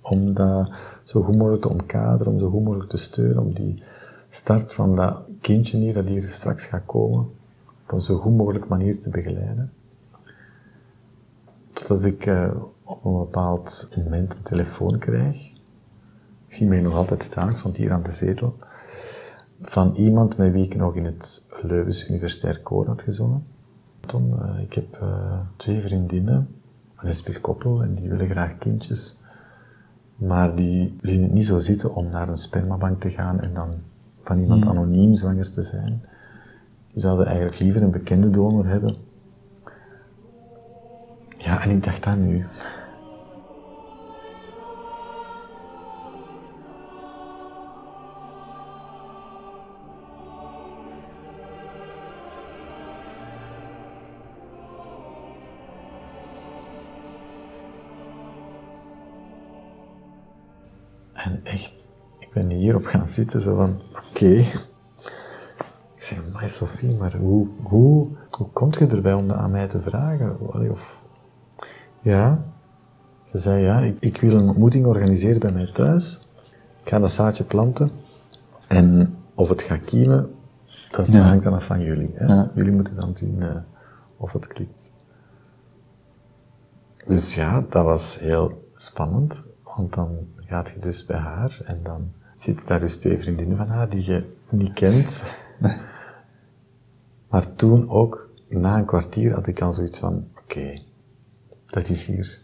Om dat zo goed mogelijk te omkaderen, om zo goed mogelijk te steunen, om die start van dat kindje hier, dat hier straks gaat komen, op een zo goed mogelijk manier te begeleiden. Tot als ik eh, op een bepaald moment een telefoon krijg. Ik zie mij nog altijd staan, ik stond hier aan de zetel. Van iemand met wie ik nog in het Leuvens Universitair Koor had gezongen. Tom, eh, ik heb eh, twee vriendinnen, een lesbisch koppel, en die willen graag kindjes. Maar die zien het niet zo zitten om naar een spermabank te gaan en dan van iemand anoniem zwanger te zijn. Die zouden eigenlijk liever een bekende donor hebben. Ja, en ik dacht aan nu. En echt, ik ben hierop gaan zitten, zo van, oké. Ik zei, maar Sophie, maar hoe, hoe, hoe komt je erbij om dat aan mij te vragen? Of, ja. Ze zei, ja, ik, ik wil een ontmoeting organiseren bij mij thuis. Ik ga dat zaadje planten. En of het gaat kiemen, Dat Ja. hangt dan af van jullie. Hè? Ja. Jullie moeten dan zien eh, of het klikt. Dus ja, dat was heel spannend. Want dan gaat je dus bij haar en dan zitten daar dus twee vriendinnen van haar die je niet kent. [LAUGHS] Maar toen ook, na een kwartier, had ik al zoiets van, oké, dat is hier,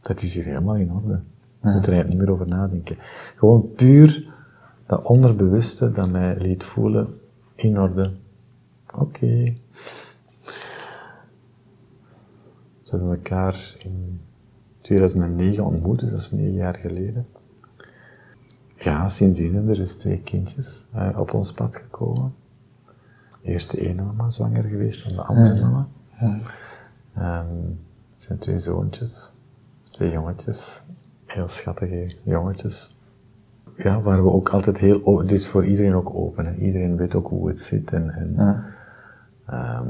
dat is hier helemaal in orde. Je moet er eigenlijk niet meer over nadenken. Gewoon puur dat onderbewuste dat mij liet voelen, in orde. Oké. Ze hebben elkaar in 2009 ontmoet, dus dat is negen jaar geleden. Ja, sindsdien er dus twee kindjes eh, op ons pad gekomen. Eerst de ene mama zwanger geweest dan de andere mama. Ehm, het zijn twee zoontjes, twee jongetjes, heel schattige jongetjes. Ja, waar we ook altijd heel, het is voor iedereen ook open. Hè. Iedereen weet ook hoe het zit en, en Ja. ehm,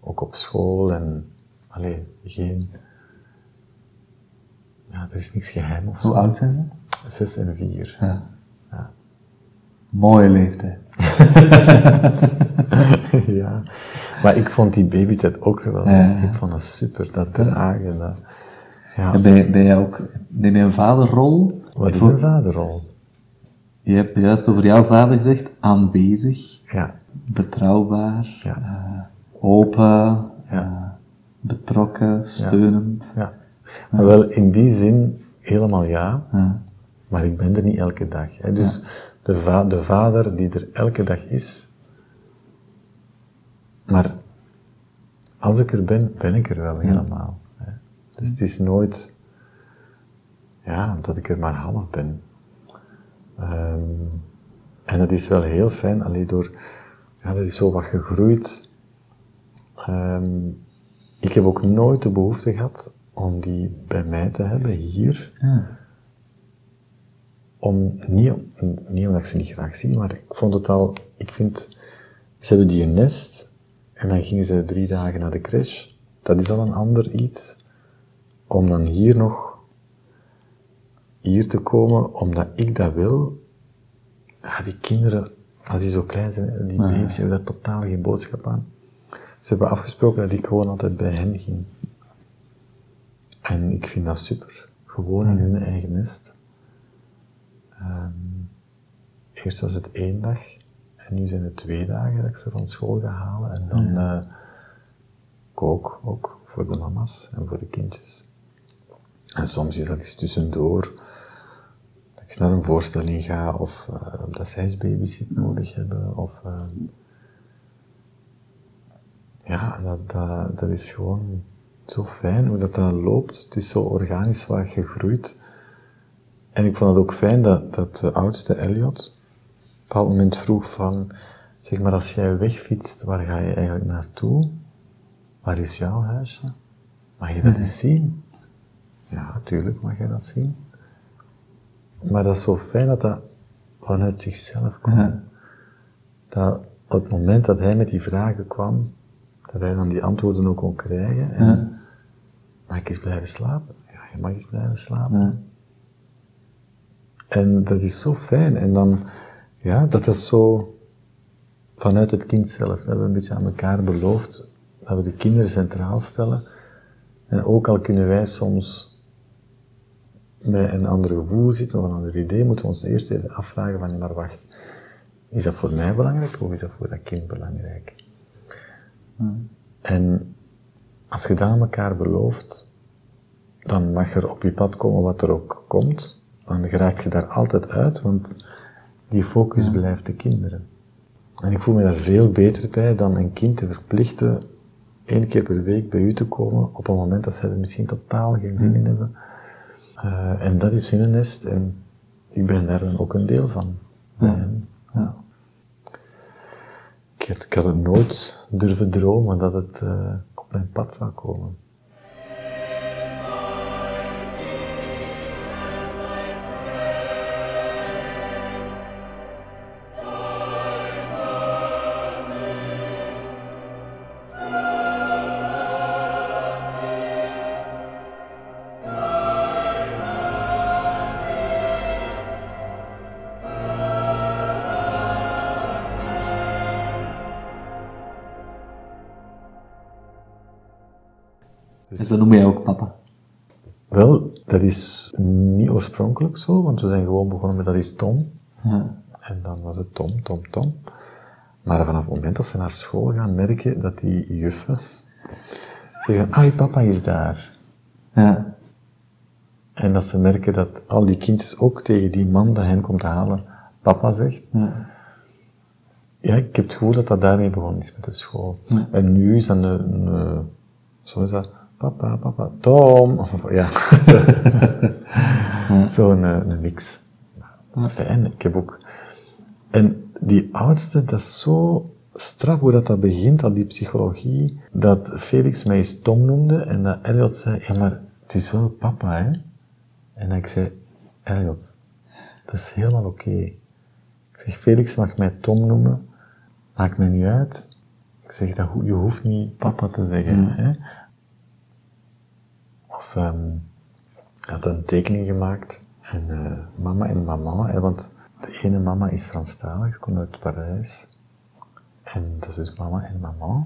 ook op school en, alleen geen, ja, er is niks geheim of zo. Hoe oud zijn ze? Zes en vier. Ja. Mooie leeftijd. [LAUGHS] ja. Maar ik vond die babytijd ook geweldig. Ja, ja. Ik vond dat super, dat dragen. Dat, ja. En Ben, jij ook, neem je een vaderrol? Wat is een vaderrol? Je hebt juist over jouw vader gezegd, aanwezig, Ja, betrouwbaar, Ja. eh, open, Ja. eh, betrokken, steunend. ja. Maar wel in die zin helemaal ja, Ja. maar ik ben er niet elke dag. Hè. Dus de, va de vader die er elke dag is, maar als ik er ben, ben ik er wel helemaal. Hè. Dus het is nooit, ja, dat ik er maar half ben. Ehm, en dat is wel heel fijn, alleen door, ja, dat is zo wat gegroeid. Ehm, ik heb ook nooit de behoefte gehad om die bij mij te hebben, hier. Om, niet, om- niet omdat ik ze niet graag zie, maar ik vond het al, ik vind, ze hebben die een nest, en dan gingen ze drie dagen naar de crash. Dat is al een ander iets. Om dan hier nog, hier te komen, omdat ik dat wil. Ja, die kinderen, als die zo klein zijn, die baby's, hebben daar totaal geen boodschap aan. Ze hebben afgesproken dat ik gewoon altijd bij hen ging. En ik vind dat super. Gewoon in hun eigen nest. Ehm, eerst was het één dag. En nu zijn het twee dagen dat ik ze van school ga halen. En dan eh, kook ook voor de mama's en voor de kindjes. En soms is dat iets tussendoor. Dat ik naar een voorstelling ga of eh, dat zij eens babysit nodig hebben. Of, eh, ja, dat, dat, dat is gewoon zo fijn hoe dat, dat loopt. Het is zo organisch wat gegroeid. En ik vond het ook fijn dat, dat de oudste Elliot op een bepaald moment vroeg van, zeg maar als jij wegfietst, waar ga je eigenlijk naartoe? Waar is jouw huisje? Mag je dat eens zien? Ja, natuurlijk mag je dat zien. Maar dat is zo fijn dat dat vanuit zichzelf komt. Dat op het moment dat hij met die vragen kwam, dat hij dan die antwoorden ook kon krijgen. En, Mag ik eens blijven slapen? Ja, je mag eens blijven slapen. Ja. En dat is zo fijn. En dan, ja, dat is zo vanuit het kind zelf. Dat we een beetje aan elkaar beloofd dat we de kinderen centraal stellen. En ook al kunnen wij soms met een ander gevoel zitten of een ander idee, moeten we ons eerst even afvragen van, maar wacht, is dat voor mij belangrijk of is dat voor dat kind belangrijk? En als je dat aan elkaar belooft, dan mag er op je pad komen wat er ook komt. Dan geraak je daar altijd uit, want die focus blijft de kinderen. En ik voel me daar veel beter bij dan een kind te verplichten één keer per week bij u te komen op een moment dat zij er misschien totaal geen zin in hebben. Eh, en dat is hun nest en ik ben daar dan ook een deel van. Ja. Ik, had, ik had het nooit durven dromen dat het eh, op mijn pad zou komen. En zo noem jij ook papa. Wel, dat is niet oorspronkelijk zo, want we zijn gewoon begonnen met dat is Tom. Ja. En dan was het Tom, Tom, Tom. Maar vanaf het moment dat ze naar school gaan, merken dat die juffen zeggen, ah, je papa is daar. Ja. En dat ze merken dat al die kindjes ook tegen die man dat hen komt halen, papa zegt. Ja. Ja, ik heb het gevoel dat dat daarmee begonnen is met de school. En nu is dat een, een, zo is dat, papa, papa, Tom, of, ja. [LAUGHS] Zo'n een, een mix. Fijn, ik heb ook... En die oudste, dat is zo straf hoe dat, dat begint, al die psychologie, dat Felix mij eens Tom noemde en dat Elliot zei, ja, maar het is wel papa, hè? En dat ik zei, Elliot, dat is helemaal oké. Ik zeg, Felix mag mij Tom noemen, maakt mij niet uit. Ik zeg, dat, je hoeft niet papa te zeggen, hè? Of, ehm hij had een tekening gemaakt, en eh, mama en mama, hè, want de ene mama is Franstalig, komt uit Parijs. En dat is dus mama en mama.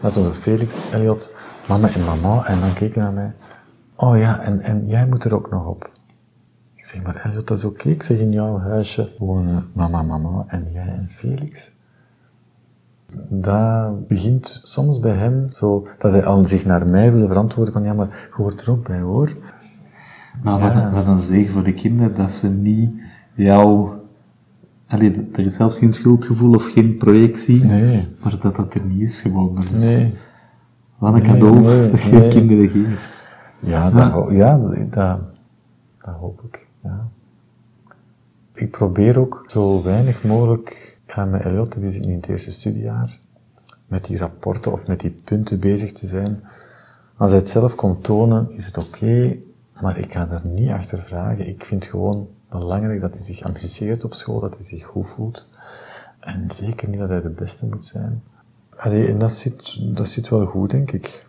Dat was Felix, Elliot, mama en mama. En dan keken naar mij. Oh ja, en, en jij moet er ook nog op. Ik zeg, maar Elliot, dat is oké. Ik zeg, in jouw huisje wonen mama, mama en jij en Felix. Dat begint soms bij hem zo, dat hij al zich naar mij wilde verantwoorden van, ja, maar je hoort er ook bij, hoor. Maar wat, wat een zegen voor de kinderen, dat ze niet jou... Allee, er is zelfs geen schuldgevoel of geen projectie, Nee. maar dat dat er niet is gewoon. Dat is Nee. Wat een Nee, cadeau [LAUGHS] dat je kinderen geeft. Ja, dat, ja dat, dat, dat hoop ik. Ja. Ik probeer ook zo weinig mogelijk, ik ga met Elliot, die zit nu in het eerste studiejaar, met die rapporten of met die punten bezig te zijn. Als hij het zelf komt tonen, is het oké, maar ik ga daar niet achter vragen. Ik vind gewoon belangrijk dat hij zich amuseert op school, dat hij zich goed voelt. En zeker niet dat hij de beste moet zijn. En dat zit, dat zit wel goed, denk ik.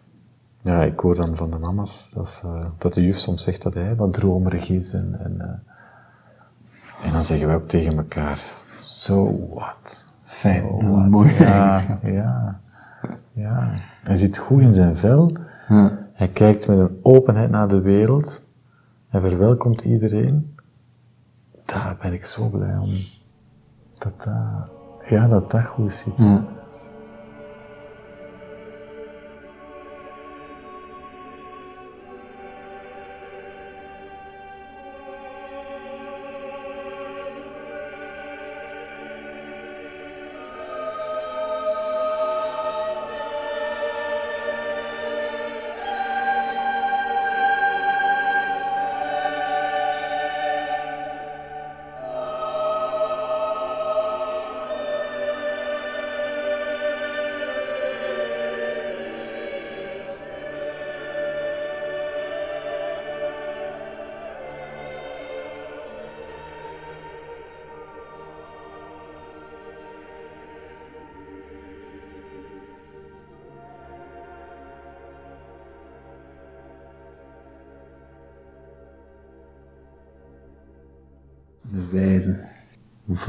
Ja, ik hoor dan van de mama's dat, dat de juf soms zegt dat hij wat dromerig is. En, en, eh, en dan zeggen wij ook tegen elkaar, so what? Fijn, So dat is een what? mooie ja, ja, ja. Hij zit goed in zijn vel. Ja. Hij kijkt met een openheid naar de wereld. Hij verwelkomt iedereen. Daar ben ik zo blij om. Dat dat, ja, dat dat goed zit. Ja.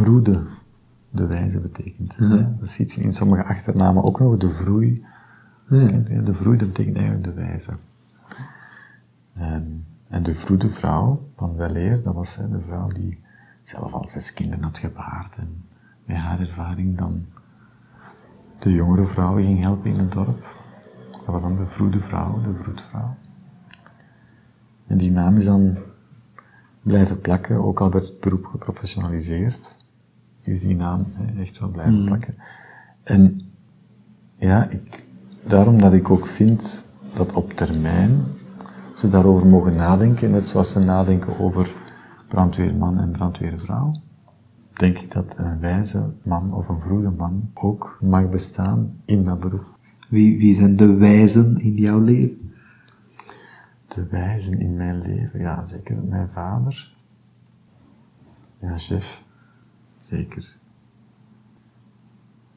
Vroede, de wijze betekent. Ja, dat ziet je in sommige achternamen ook nog, de vroei. Je? De vroei, betekent eigenlijk de wijze. En, en de vroede vrouw van Weleer, dat was hè, de vrouw die zelf al zes kinderen had gebaard en met haar ervaring dan de jongere vrouwen ging helpen in het dorp. Dat was dan de vroede vrouw, de vroedvrouw. En die naam is dan blijven plakken, ook al werd het beroep geprofessionaliseerd, is die naam echt wel blijven plakken. En ja, ik, daarom dat ik ook vind dat op termijn ze daarover mogen nadenken, net zoals ze nadenken over brandweerman en brandweervrouw, denk ik dat een wijze man of een vroege man ook mag bestaan in dat beroep. Wie, wie zijn de wijzen in jouw leven? De wijzen in mijn leven, ja, zeker mijn vader. Ja, chef, zeker.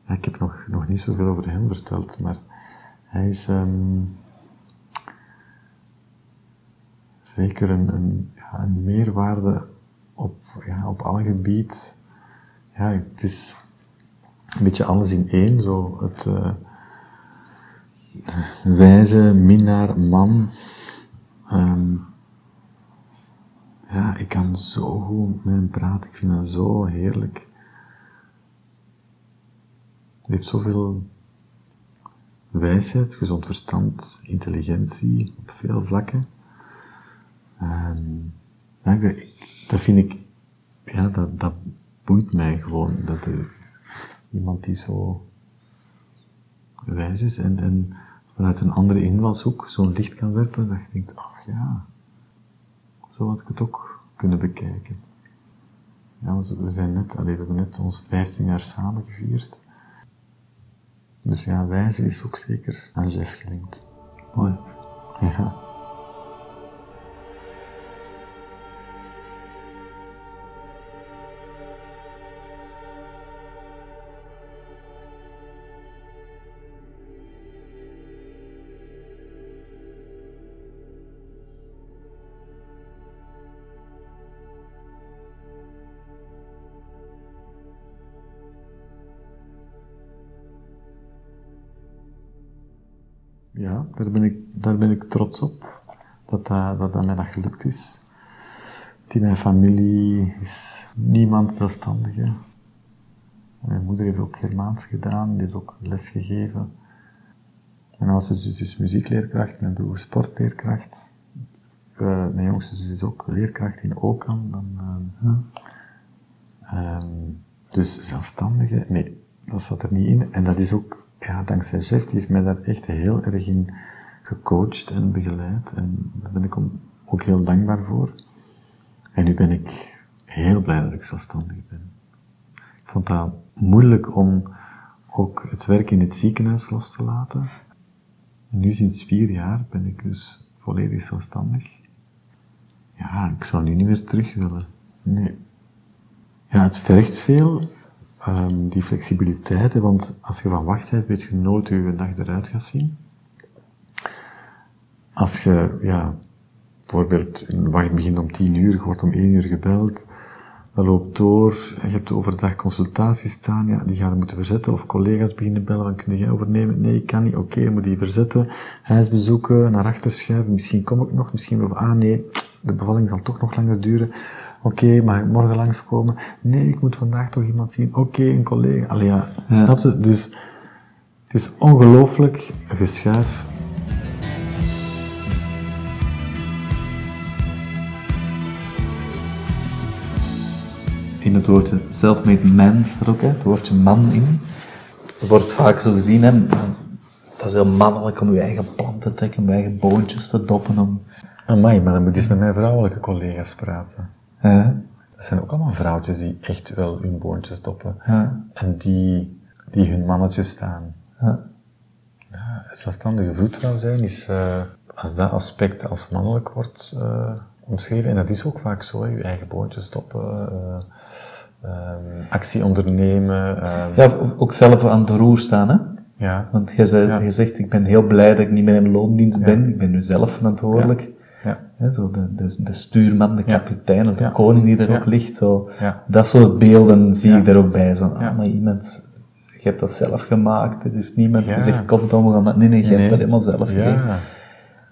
Ik heb nog, nog niet zoveel over hem verteld, maar hij is ehm, zeker een, een, een meerwaarde op, ja, op alle gebied. Ja, het is een beetje alles in één, zo het... eh, wijze minnaar, man. Ehm, ja, ik kan zo goed met hem praten. Ik vind dat zo heerlijk. Hij heeft zoveel wijsheid, gezond verstand, intelligentie op veel vlakken. Ehm, ja, dat vind ik, ja, dat, dat boeit mij gewoon. Dat er iemand die zo wijs is en, en vanuit een andere invalshoek zo'n licht kan werpen, dat je denkt, ach ja, zo had ik het ook kunnen bekijken. Ja, want we zijn net, allee, we hebben net ons 15 jaar samen gevierd. Dus ja, wijze is ook zeker aan Jeff gelinkt. Mooi. Ja. Daar ben ik, daar ben ik trots op. Dat, dat, dat, dat mij dat gelukt is. Die mijn familie is niemand zelfstandige. Mijn moeder heeft ook Germaans gedaan, die heeft ook les gegeven. Mijn oudste zus is muziekleerkracht, mijn broer sportleerkracht. Eh, mijn jongste zus is ook leerkracht in Okan. Dan, eh, ehm, dus zelfstandige, nee, dat zat er niet in. En dat is ook, ja, dankzij Jeff, die heeft mij daar echt heel erg in gecoacht en begeleid. En daar ben ik ook heel dankbaar voor. En nu ben ik heel blij dat ik zelfstandig ben. Ik vond dat moeilijk om ook het werk in het ziekenhuis los te laten. En nu sinds vier jaar ben ik dus volledig zelfstandig. Ja, ik zou nu niet meer terug willen. Nee. Ja, het vergt veel, ehm, die flexibiliteit, hè, want als je van wacht hebt, weet je nooit hoe je dag eruit gaat zien. Als je, ja, bijvoorbeeld, een wacht begint om tien uur, je wordt om één uur gebeld, dat loopt door, je hebt overdag consultaties staan, ja, die gaan we moeten verzetten, of collega's beginnen bellen, van kun jij overnemen? Nee, ik kan niet, oké, dan moet die verzetten, huisbezoeken, naar achter schuiven, misschien kom ik nog, misschien, of ah nee, de bevalling zal toch nog langer duren, oké, mag ik morgen langskomen? Nee, ik moet vandaag toch iemand zien, oké, een collega, allee ja, snap je? Dus, het is ongelooflijk geschuif. In het woordje self-made man staat ook, hè, het woordje man in. Dat wordt vaak zo gezien, hè. Dat is heel mannelijk om je eigen plan te trekken, om je eigen boontjes te doppen. Om, Amai, maar dan moet je eens met mijn vrouwelijke collega's praten. Dat zijn ook allemaal vrouwtjes die echt wel hun boontjes stoppen. Ja. En die, die hun mannetjes staan. Ja. Ja, zelfstandige vroedvrouw zijn is, eh, als dat aspect als mannelijk wordt eh, omschreven, en dat is ook vaak zo, hè, je eigen boontjes stoppen, eh, actie ondernemen. ja, ook zelf aan de roer staan, hè. ja. Want jij, zei, Ja. je zegt, ik ben heel blij dat ik niet meer in loondienst ben. Ik ben nu zelf verantwoordelijk. Ja. Zo de, de, de stuurman, de kapitein of de koning die erop ligt. Zo. Dat soort beelden zie ik daar ook bij. Zo, ah, maar iemand, je hebt dat zelf gemaakt. Er heeft niemand gezegd, kom dan, we gaan dat. Nee, nee, je hebt dat helemaal zelf Ja. gedaan.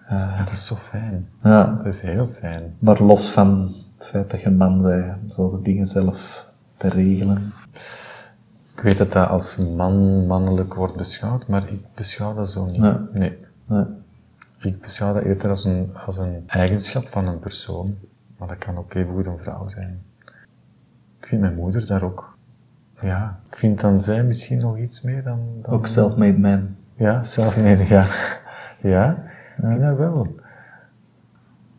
ja, dat is zo fijn. Ja. Dat is heel fijn. Maar los van het feit dat je een man bent, zo de dingen zelf te regelen. Ik weet dat dat als man mannelijk wordt beschouwd, maar ik beschouw dat zo niet. Ja. Nee. Ja. Ik beschouw dat eerder als een, als een eigenschap van een persoon, maar dat kan ook even goed een vrouw zijn. Ik vind mijn moeder daar ook, ja, ik vind dan zij misschien nog iets meer dan... dan Ook self-made man. Ja, zelfmede, ja. Ja, vind dat wel.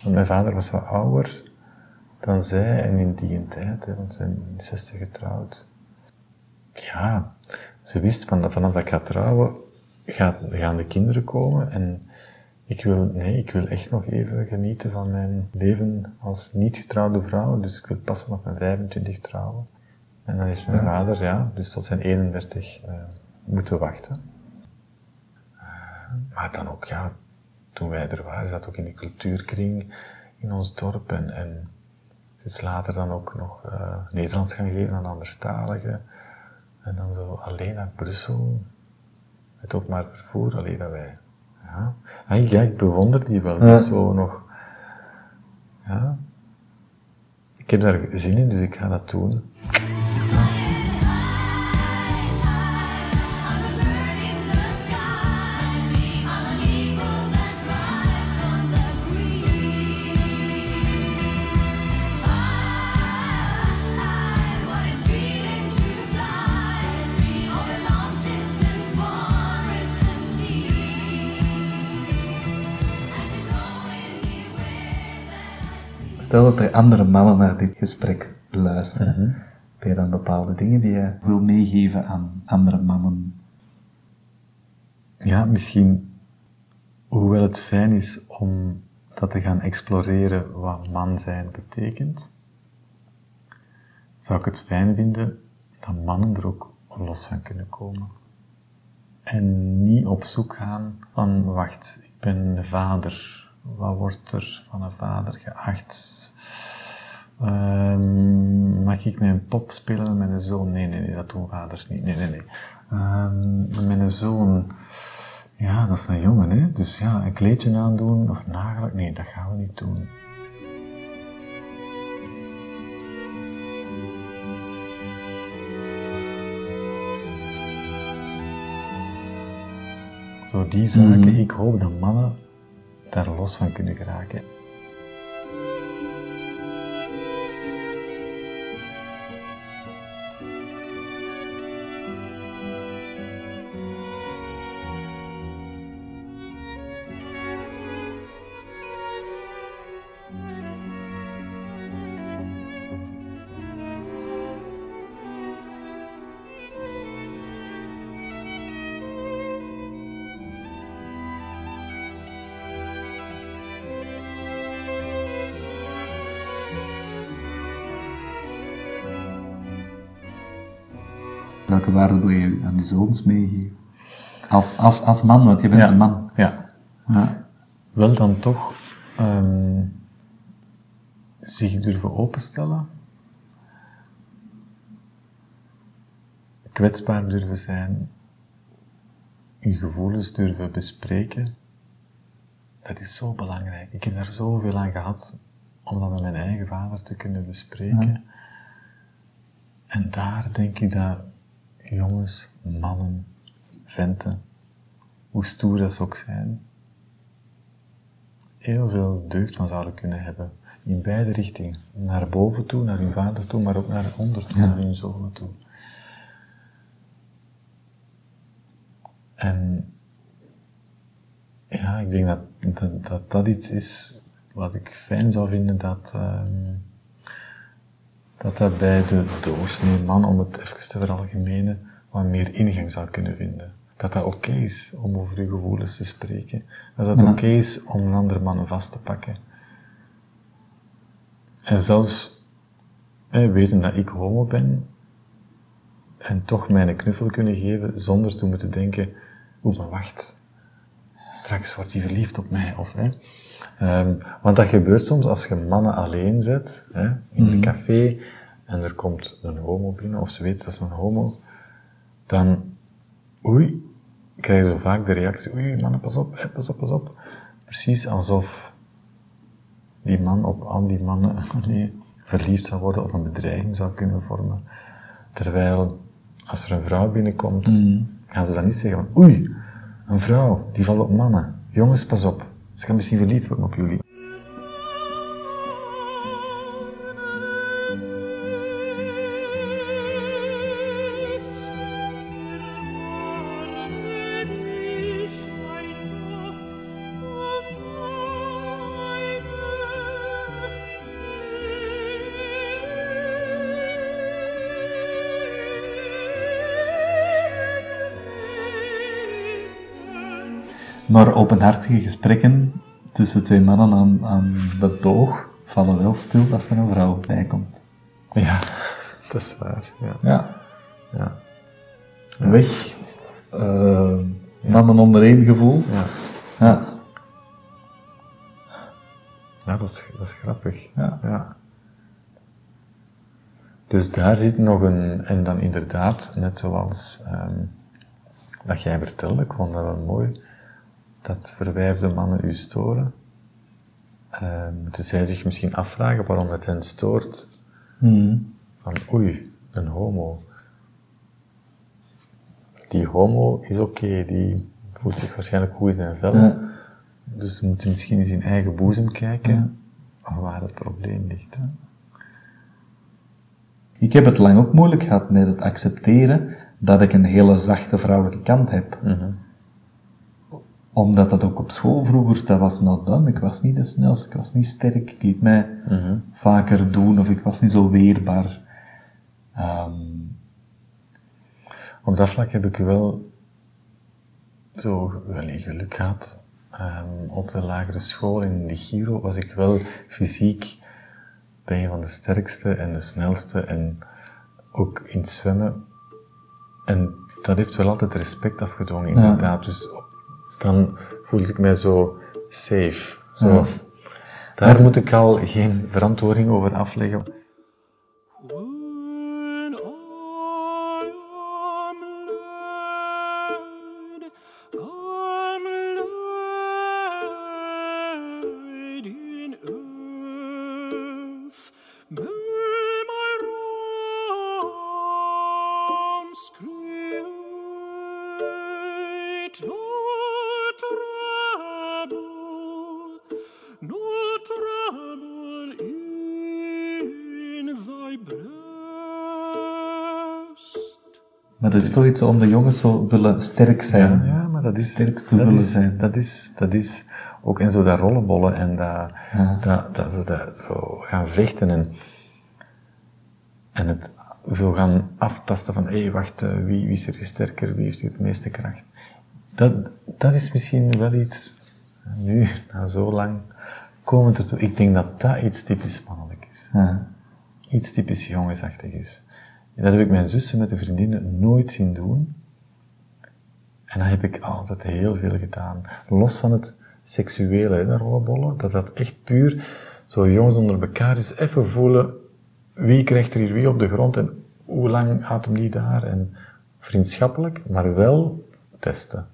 Want mijn vader was wat ouder dan zij en in die tijd, hè, want ze zijn in de 60 getrouwd. Ja, ze wist van, vanaf dat ik ga trouwen, gaan de kinderen komen en ik wil, nee, ik wil echt nog even genieten van mijn leven als niet getrouwde vrouw, dus ik wil pas vanaf mijn 25 trouwen. En dan heeft mijn vader, ja, dus tot zijn 31 eh, moeten wachten. Maar dan ook, ja, toen wij er waren, zat ook in de cultuurkring in ons dorp. En, en ze is later dan ook nog eh, Nederlands gaan geven aan anderstaligen. En dan zo alleen naar Brussel, het openbaar vervoer, alleen dat wij Ja, ja, ik, ja, ik bewonder die wel. Ja. Dus zo nog... Ja. Ik heb daar zin in, dus ik ga dat doen. Stel dat er andere mannen naar dit gesprek luisteren. Ben je dan bepaalde dingen die je wil meegeven aan andere mannen? Ja, misschien, hoewel het fijn is om dat te gaan exploreren wat man zijn betekent, zou ik het fijn vinden dat mannen er ook los van kunnen komen. En niet op zoek gaan van, wacht, ik ben een vader. Wat wordt er van een vader geacht? Ehm, mag ik mijn pop spelen met mijn zoon? Nee, nee, nee, dat doen vaders niet. Nee, nee, nee. Ehm, met mijn zoon, ja, dat is een jongen, hè. Dus ja, een kleedje aandoen of nagellak. Nee, dat gaan we niet doen. Zo die zaken, ik hoop dat mannen daar los van kunnen geraken. Welke waarde wil je aan je zoons meegeven? Als, als, als man, want je bent een man. Ja. Ja. Wel dan toch ehm, zich durven openstellen. Kwetsbaar durven zijn. Je gevoelens durven bespreken. Dat is zo belangrijk. Ik heb daar zoveel aan gehad om dat met mijn eigen vader te kunnen bespreken. En daar denk ik dat jongens, mannen, venten, hoe stoer dat ze ook zijn, heel veel deugd van zouden kunnen hebben. In beide richtingen. Naar boven toe, naar hun vader toe, maar ook naar onder, naar hun zonen toe. En ja, ik denk dat dat, dat, dat iets is wat ik fijn zou vinden dat, ehm, dat dat bij de doorsnee man, om het even te veralgemenen, wat meer ingang zou kunnen vinden. Dat dat oké is om over je gevoelens te spreken. Dat dat oké is om een andere man vast te pakken. En zelfs hè, weten dat ik homo ben, en toch mij een knuffel kunnen geven zonder te moeten denken, oeh, maar wacht, straks wordt hij verliefd op mij. Of, hè. Ehm, want dat gebeurt soms als je mannen alleen zet, hè, in een café, en er komt een homo binnen, of ze weet dat is een homo, dan, oei, krijg je zo vaak de reactie, oei, mannen, pas op, hè, pas op, pas op. Precies alsof die man op al die mannen [LAUGHS] nee, verliefd zou worden of een bedreiging zou kunnen vormen. Terwijl, als er een vrouw binnenkomt, gaan ze dan niet zeggen van, oei, een vrouw, die valt op mannen. Jongens, pas op. Ze kan misschien verliefd worden op jullie. Maar openhartige gesprekken tussen twee mannen aan, aan de toog vallen wel stil als er een vrouw bij komt. Ja, [LAUGHS] dat is waar. Ja. Ja. Ja. Weg. eh, mannen onder één gevoel. Ja. Ja. Dat is, dat is grappig. Ja. Dus daar zit nog een, en dan inderdaad, net zoals ehm, wat jij vertelde, ik vond dat wel mooi, dat verwijfde mannen u storen, eh, moeten zij zich misschien afvragen waarom het hen stoort. Van oei, een homo. Die homo is oké, die voelt zich waarschijnlijk goed in zijn vel. Ja. Dus we moeten misschien in zijn eigen boezem kijken waar het probleem ligt. Ik heb het lang ook moeilijk gehad met het accepteren dat ik een hele zachte vrouwelijke kant heb. Omdat dat ook op school vroeger, dat was not done. Ik was niet de snelste, ik was niet sterk, ik liet mij vaker doen of ik was niet zo weerbaar. Ehm, Op dat vlak heb ik wel zo wel geluk gehad. Ehm, op de lagere school in de Giro was ik wel fysiek bij een van de sterkste en de snelste en ook in het zwemmen. En dat heeft wel altijd respect afgedwongen, inderdaad. Dus dan voelde ik mij zo safe. Zo. Daar moet ik al geen verantwoording over afleggen. Maar er is toch iets om de jongens zo willen sterk zijn. Ja, maar dat is, Sterkste dat willen is, zijn. Dat is, dat is ook in zo dat rollenbollen en dat, dat, dat, zo, dat zo gaan vechten en, en het zo gaan aftasten van, hé, wacht, eh, wie, wie is er sterker, wie heeft hier de meeste kracht. Dat, dat is misschien wel iets, nu, na zo lang, komen we ertoe. Ik denk dat dat iets typisch mannelijk is. Ja. Iets typisch jongensachtig is. En dat heb ik mijn zussen met de vriendinnen nooit zien doen. En dat heb ik altijd heel veel gedaan. Los van het seksuele, hè, dat rollenbollen, dat dat echt puur zo jongens onder elkaar is. Even voelen wie krijgt er hier wie op de grond en hoe lang gaat hem die daar. En vriendschappelijk, maar wel testen.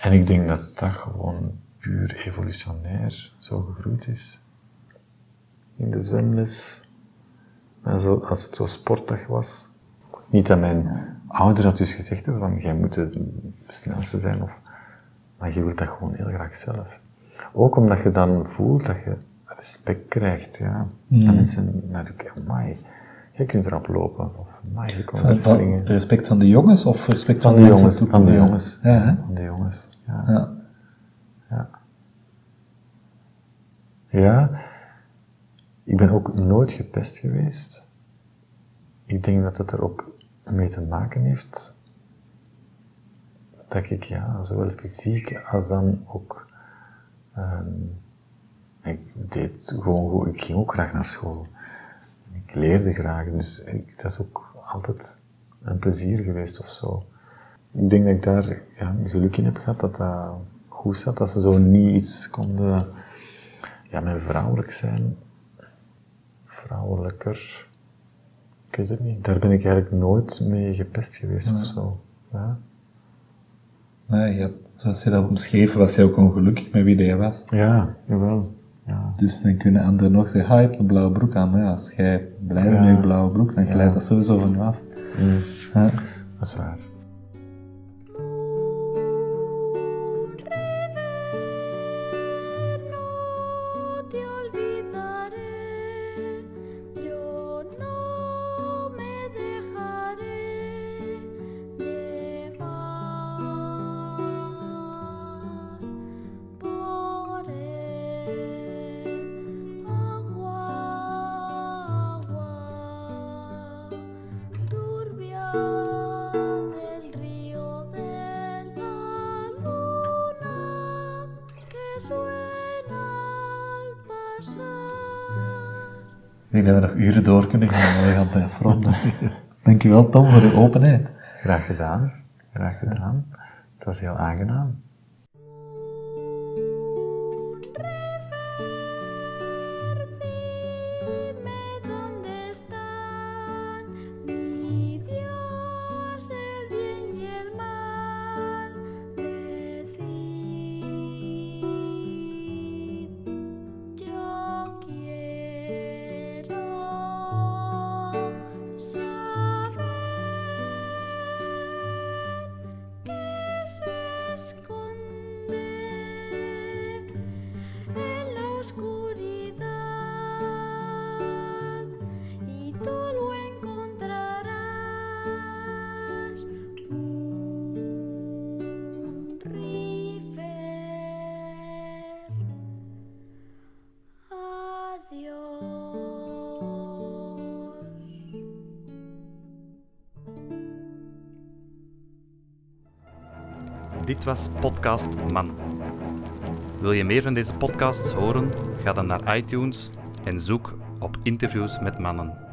En ik denk dat dat gewoon puur evolutionair zo gegroeid is. In de zwemles, en zo, als het zo sportig was. Niet dat mijn ouders dat dus gezegd hebben van, jij moet de snelste zijn, of, maar je wilt dat gewoon heel graag zelf. Ook omdat je dan voelt dat je respect krijgt, ja. Dat mensen naar je kijken, amai, jij kunt erop lopen, of amai, je van springen. respect van de jongens of respect van, Van de mensen jongens, van de jongens. Ja? Van de jongens, ja. Ja. Ja, ik ben ook nooit gepest geweest. Ik denk dat het er ook mee te maken heeft dat ik ja, zowel fysiek als dan ook. ehm, ik deed gewoon goed. Ik ging ook graag naar school. Ik leerde graag, dus ik, dat is ook altijd een plezier geweest of zo. Ik denk dat ik daar ja, geluk in heb gehad dat dat goed zat, dat ze zo niet iets konden ja, met vrouwelijk zijn, vrouwelijker, ik weet het niet. Daar ben ik eigenlijk nooit mee gepest geweest of zo. Ja. Nee, je had- zoals je dat omschreven, was je ook ongelukkig met wie je was. ja, jawel. Ja. Dus dan kunnen anderen nog zeggen, ah, je hebt een blauwe broek aan. Maar ja, als jij blij bent Ja. met je blauwe broek, dan glijdt dat sowieso van je af. Ja. Dat is waar. We nog uren door kunnen gaan, we gaan het afronden. [LAUGHS] Dankjewel Tom voor de openheid. Graag gedaan. Graag gedaan. Het was heel aangenaam. Podcast Man. Wil je meer van deze podcasts horen? Ga dan naar iTunes en zoek op interviews met mannen.